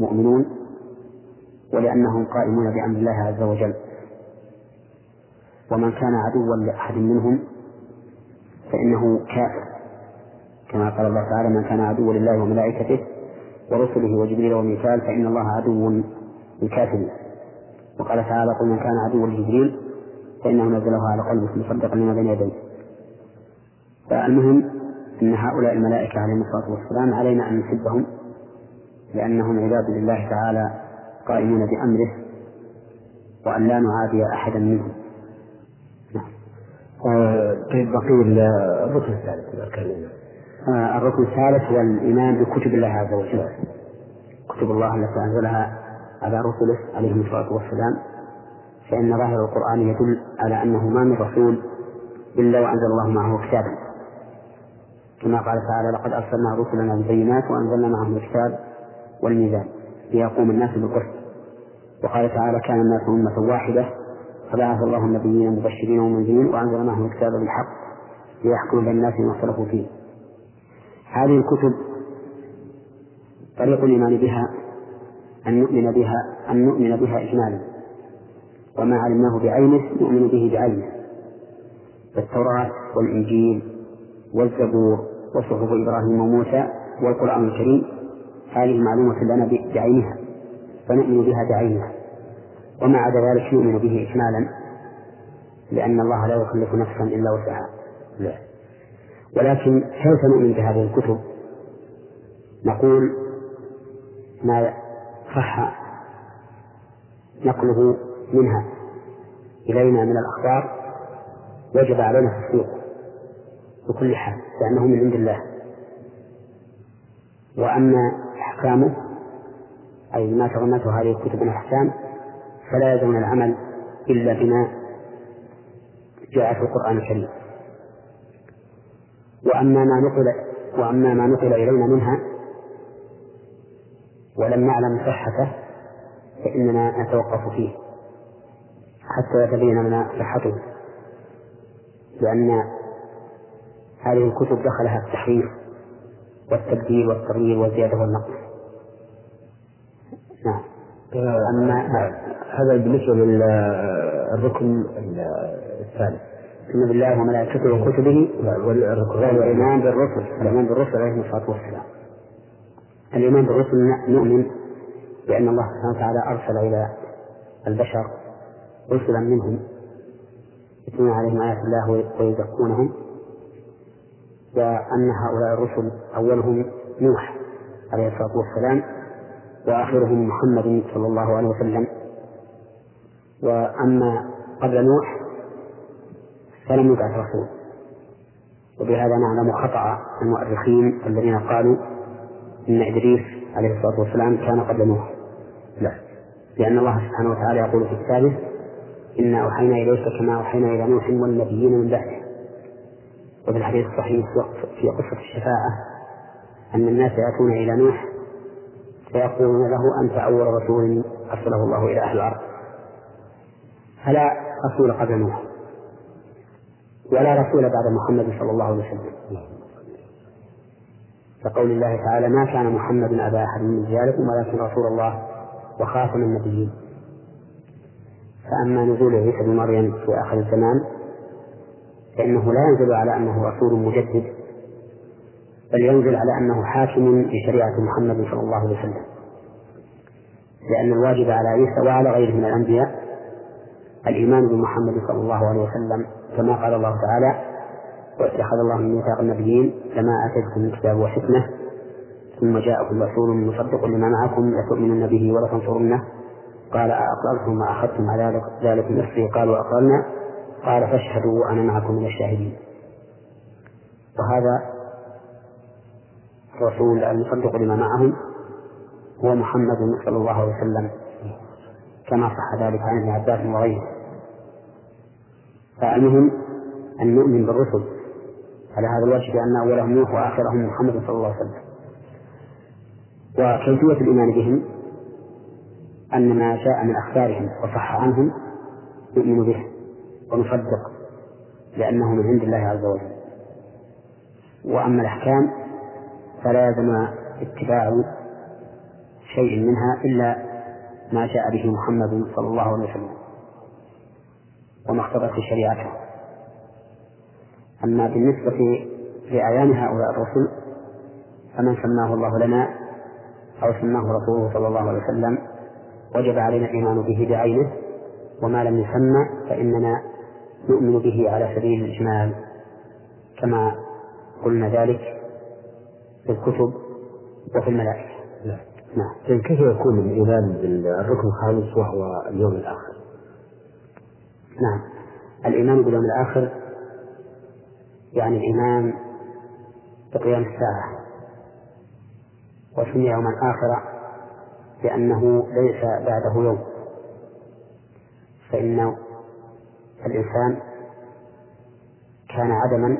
مؤمنون ولأنهم قائمون بأمر الله عز وجل. ومن كان عدوا لأحد منهم فإنه كافر. كما قال الله تعالى من كان عدوا لله وملائكته ورسله وجبريل وميكال فإن الله عدو للكافرين. وقال تعالى قل من كان عدوا لجبريل فإنه نزله على قلبك مصدقا لما بين يديه. فالمهم أن هؤلاء الملائكة عليهم الصلاة والسلام علينا أن نحبهم لأنهم عباد لله تعالى قائمون بأمره وأن لا نعادي أحدا منهم. طيب بقي الركن الثالث آه، الركن الثالث هو الإيمان بكتب الله عز وجل. كتب الله التي أنزلها على رسله عليهم الصلاة والسلام. فإن ظاهر القرآن يدل على أنه ما من رسول إلا وأنزل الله معه كتابا. كما قال تعالى لقد أرسلنا رسلنا بالبينات وأنزلنا معهم الكتاب والميزان ليقوم الناس بالقسط. وقال تعالى كان الناس أمة واحدة فبعث الله النبيين مبشرين ومنذرين وأنزل معهم الكتاب بالحق ليحكم بين الناس ما اختلفوا فيه. هذه الكتب طريق الإيمان بها أن نؤمن بها أن نؤمن بها إجمالا. وما علمناه بعينه نؤمن به بعينه التوراة والإنجيل والزبور وصحف إبراهيم وموسى والقرآن الكريم هذه معلومة لنا بعينها فنؤمن بها بعينها وما عدا ذلك نؤمن به إجمالا لأن الله لا يكلف نفسا إلا وسعها. ولكن كيف نؤمن بهذه الكتب؟ نقول ما صح نقله منها إلينا من الأخبار وجب علينا تصديقه بكل حال لأنه من عند الله. وأما أحكامه أي ما تضمنته هذه الكتب من أحكام فلا يلزم العمل إلا بما جاء في القرآن الكريم. وأما ما نقل وأما ما نقل إلينا منها ولم نعلم صحته فإننا نتوقف فيه حتى يتبين لنا صحته لأن هذه الكتب دخلها التحريف والتبديل والتغيير والزيادة والنقص. نعم. أما هذا بالنسبة للركن الثالث. نؤمن بالله وملائكته وكتبه والإيمان بالرسل. الإيمان بالرسل عليهم الصلاة والسلام. الإيمان بالرسل نؤمن بأن الله سبحانه وتعالى أرسل إلى البشر رسلا منهم يتلون عليهم آيات الله ويزكونهم. وأن هؤلاء الرسل أولهم نوح عليه الصلاة والسلام. وآخرهم محمد صلى الله عليه وسلم. وأما قبل نوح فلم يبعث رسول. وبهذا نعلم خطأ المؤرخين الذين قالوا إن إدريس عليه الصلاة والسلام كان قبل نوح. لا. لأن الله سبحانه وتعالى يقول في كتابه إنا أوحينا إليك كما أوحينا إلى نوح والنبيين من بعده. وفي الحديث الصحيح في قصة الشفاعة أن الناس يأتون إلى نوح فيقولون له أنت أول رسول أرسله الله إلى أهل الأرض. فلا رسول قبل نوح. ولا رسول بعد محمد صلى الله عليه وسلم. كقول الله تعالى ما كان محمد أبا أحد من رجالكم ولكن رسول الله وخاتم النبيين. فأما نزول عيسى بن مريم في آخر الزمان فإنه لا ينزل على أنه رسول مجدد. بل ينزل على أنه حاكم بشريعة محمد صلى الله عليه وسلم. لأن الواجب على عيسى وعلى غيره من الأنبياء الإيمان بمحمد صلى الله عليه وسلم كما قال الله تعالى واتخذ الله من ميثاق النبيين لما آتيتكم من كتاب وحكمة ثم جاءكم رسول مصدق لما معكم لتؤمنن به ولتنصرنه قال أأقررتم ما أخذتم على ذلك نفسي؟ قالوا أقررنا قال فاشهدوا وأنا معكم من الشاهدين. وهذا الرسول المصدق لما معهم هو محمد صلى الله عليه وسلم كما صح ذلك عن ابن عباس وغيره. فالمهم أن نؤمن بالرسل على هذا الوجه بأن أولهم نوح وآخرهم محمد صلى الله عليه وسلم. وكيفية الإيمان بهم؟ أن ما جاء من أخبارهم وصح عنهم نؤمن به ونصدق لأنه من عند الله عز وجل. وأما الأحكام فلا يلزم اتباع شيء منها إلا ما جاء به محمد صلى الله عليه وسلم وما اقتضت شريعته. أما بالنسبة لأعيان هؤلاء الرسل فمن سماه الله لنا أو سماه رسوله صلى الله عليه وسلم وجب علينا الإيمان به بعينه وما لم يسمى فإننا نؤمن به على سبيل الإجمال. كما قلنا ذلك في الكتب وفي الملائكة. نعم. نعم. كيف يكون الإيمان بالركن الخامس وهو اليوم الآخر؟ نعم. الإيمان باليوم الآخر يعني الإيمان بقيام الساعة وسمي يوما آخر لأنه ليس بعده يوم. فإن الإنسان كان عدما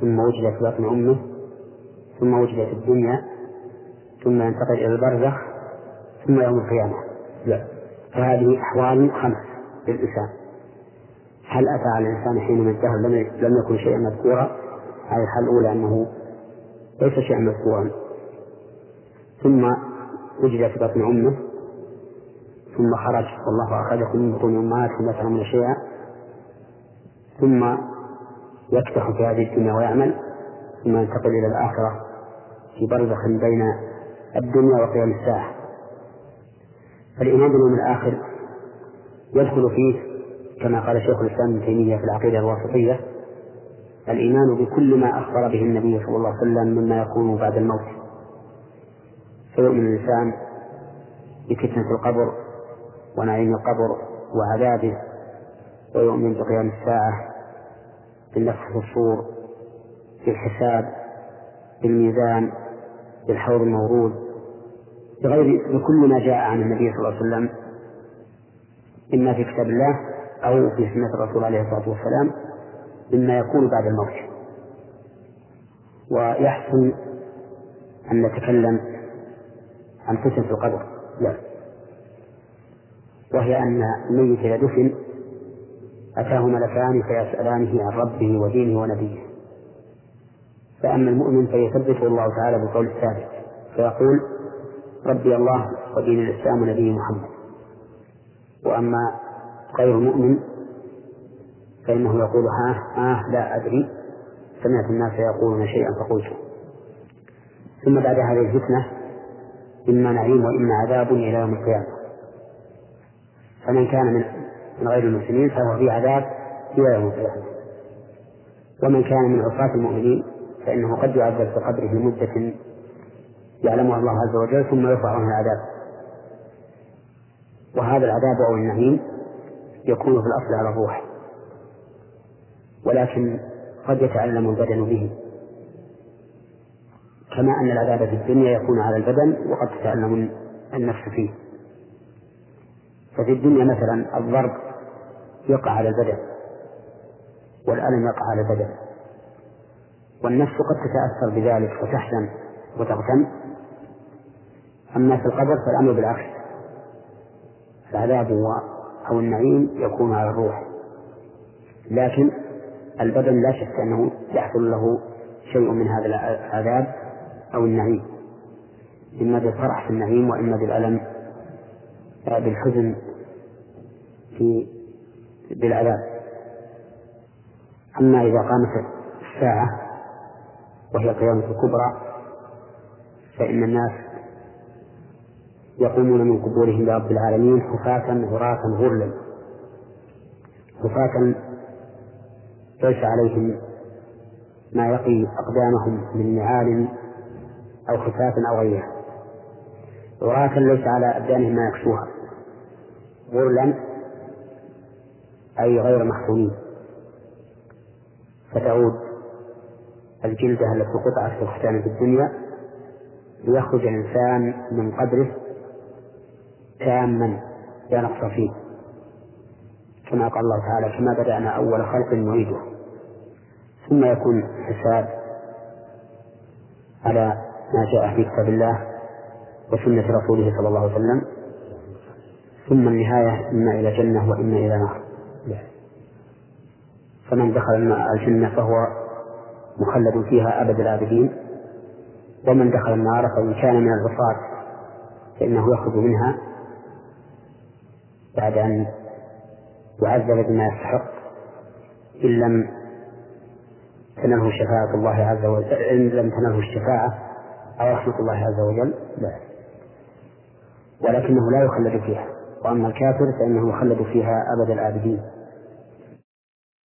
ثم وجد في بطن أمه ثم وجد في الدنيا ثم ينتقل إلى البرزخ ثم يوم القيامة. لا. فهذه أحوال خمس للإنسان. هل أتى على الإنسان حين من الدهر لم يكن شيئا مذكورا؟ هذه الحالة الأولى أنه ليس شيئا مذكورا. ثم وجد في بطن أمه ثم خرج والله أخرجكم من بطون أمهاتكم لا تعلمون شيئا ثم يكتح في هذه الدنيا ويعمل ثم ينتقل إلى الآخرة. في برزخ بين الدنيا وقيام الساعة. فالإيمان باليوم الآخر يدخل فيه كما قال شيخ الإسلام ابن تيمية في العقيدة الواسطية الإيمان بكل ما أخبر به النبي صلى الله عليه وسلم مما يكون بعد الموت. فيؤمن الإنسان بفتنة القبر ونعيم القبر وعذابه ويؤمن بقيام الساعة بالنفخ في الصور بالحساب بالميزان بالحوض المورود بغير بكل ما جاء عن النبي صلى الله عليه وسلم إما في كتاب الله أو في سنة الرسول عليه الصلاة والسلام مما يكون بعد الموت. ويحسن أن نتكلم عن فتنة القبر. لا. وهي أن الميت إذا دفن أتاه ملكان فيسألانه عن ربه ودينه ونبيه. فأما المؤمن فيثبته الله تعالى بالقول الثابت فيقول ربي الله ودين الإسلام ونبي محمد. وأما غير المؤمن فإنه يقول ها ها لا أدري. سمعت الناس يقولون شيئا فقلت. ثم بعد هذه الفتنة إما نعيم وإما عذاب إلى يوم القيامة. فمن كان من من غير المسلمين فهو في عذاب إلى يوم القيامة. ومن كان من عصاة المؤمنين فإنه قد يعذب في قبره لمدة يعلمها الله عز وجل ثم يرفع عنه العذاب. وهذا العذاب أو النعيم يكون في الأصل على الروح ولكن قد يتعلم البدن به. كما أن العذاب في الدنيا يكون على البدن وقد تتعلم النفس فيه. ففي الدنيا مثلا الضرب يقع على البدن والألم يقع على البدن. والنفس قد تتأثر بذلك فتحزن وتغتم. أما في القبر فالأمر بالعكس. العذاب أو النعيم يكون على الروح. لكن البدن لا شك أنه يحصل له شيء من هذا العذاب أو النعيم. إما بالفرح في النعيم وإما بالألم بالحزن في بالعذاب. أما إذا قامت الساعة وهي القيامة الكبرى فإن الناس يقومون من قبورهم لرب العالمين حفاة عراة غرلا. حفاة ليس عليهم ما يقي أقدامهم من نعال أو خفاف أو غيرها. عراة ليس على أبدانهم ما يكفوها غرلا أي غير محصونين فتعود الجلدة التي قطعت في الختان في الدنيا ليخرج الإنسان من قدره تاما لا نقص فيه. كما قال الله تعالى كما بدأنا أول خلق نعيده ثم يكون حساب على ما جاء في كتاب الله وسنة رسوله صلى الله عليه وسلم. ثم النهاية إما إلى جنة وإما إلى نار. فمن دخل الجنة فهو مخلد فيها أبد الآبدين ومن دخل النار فإن كان من العصاة فإنه يخرج منها. بعد أن يعذب بما يستحق إن لم تنله شفاعة الله عز وجل إن لم تنله الشفاعة أو رحمة الله عز وجل لا. ولكنه لا يخلد فيها وأما الكافر فإنه يخلد فيها أبد الآبدين.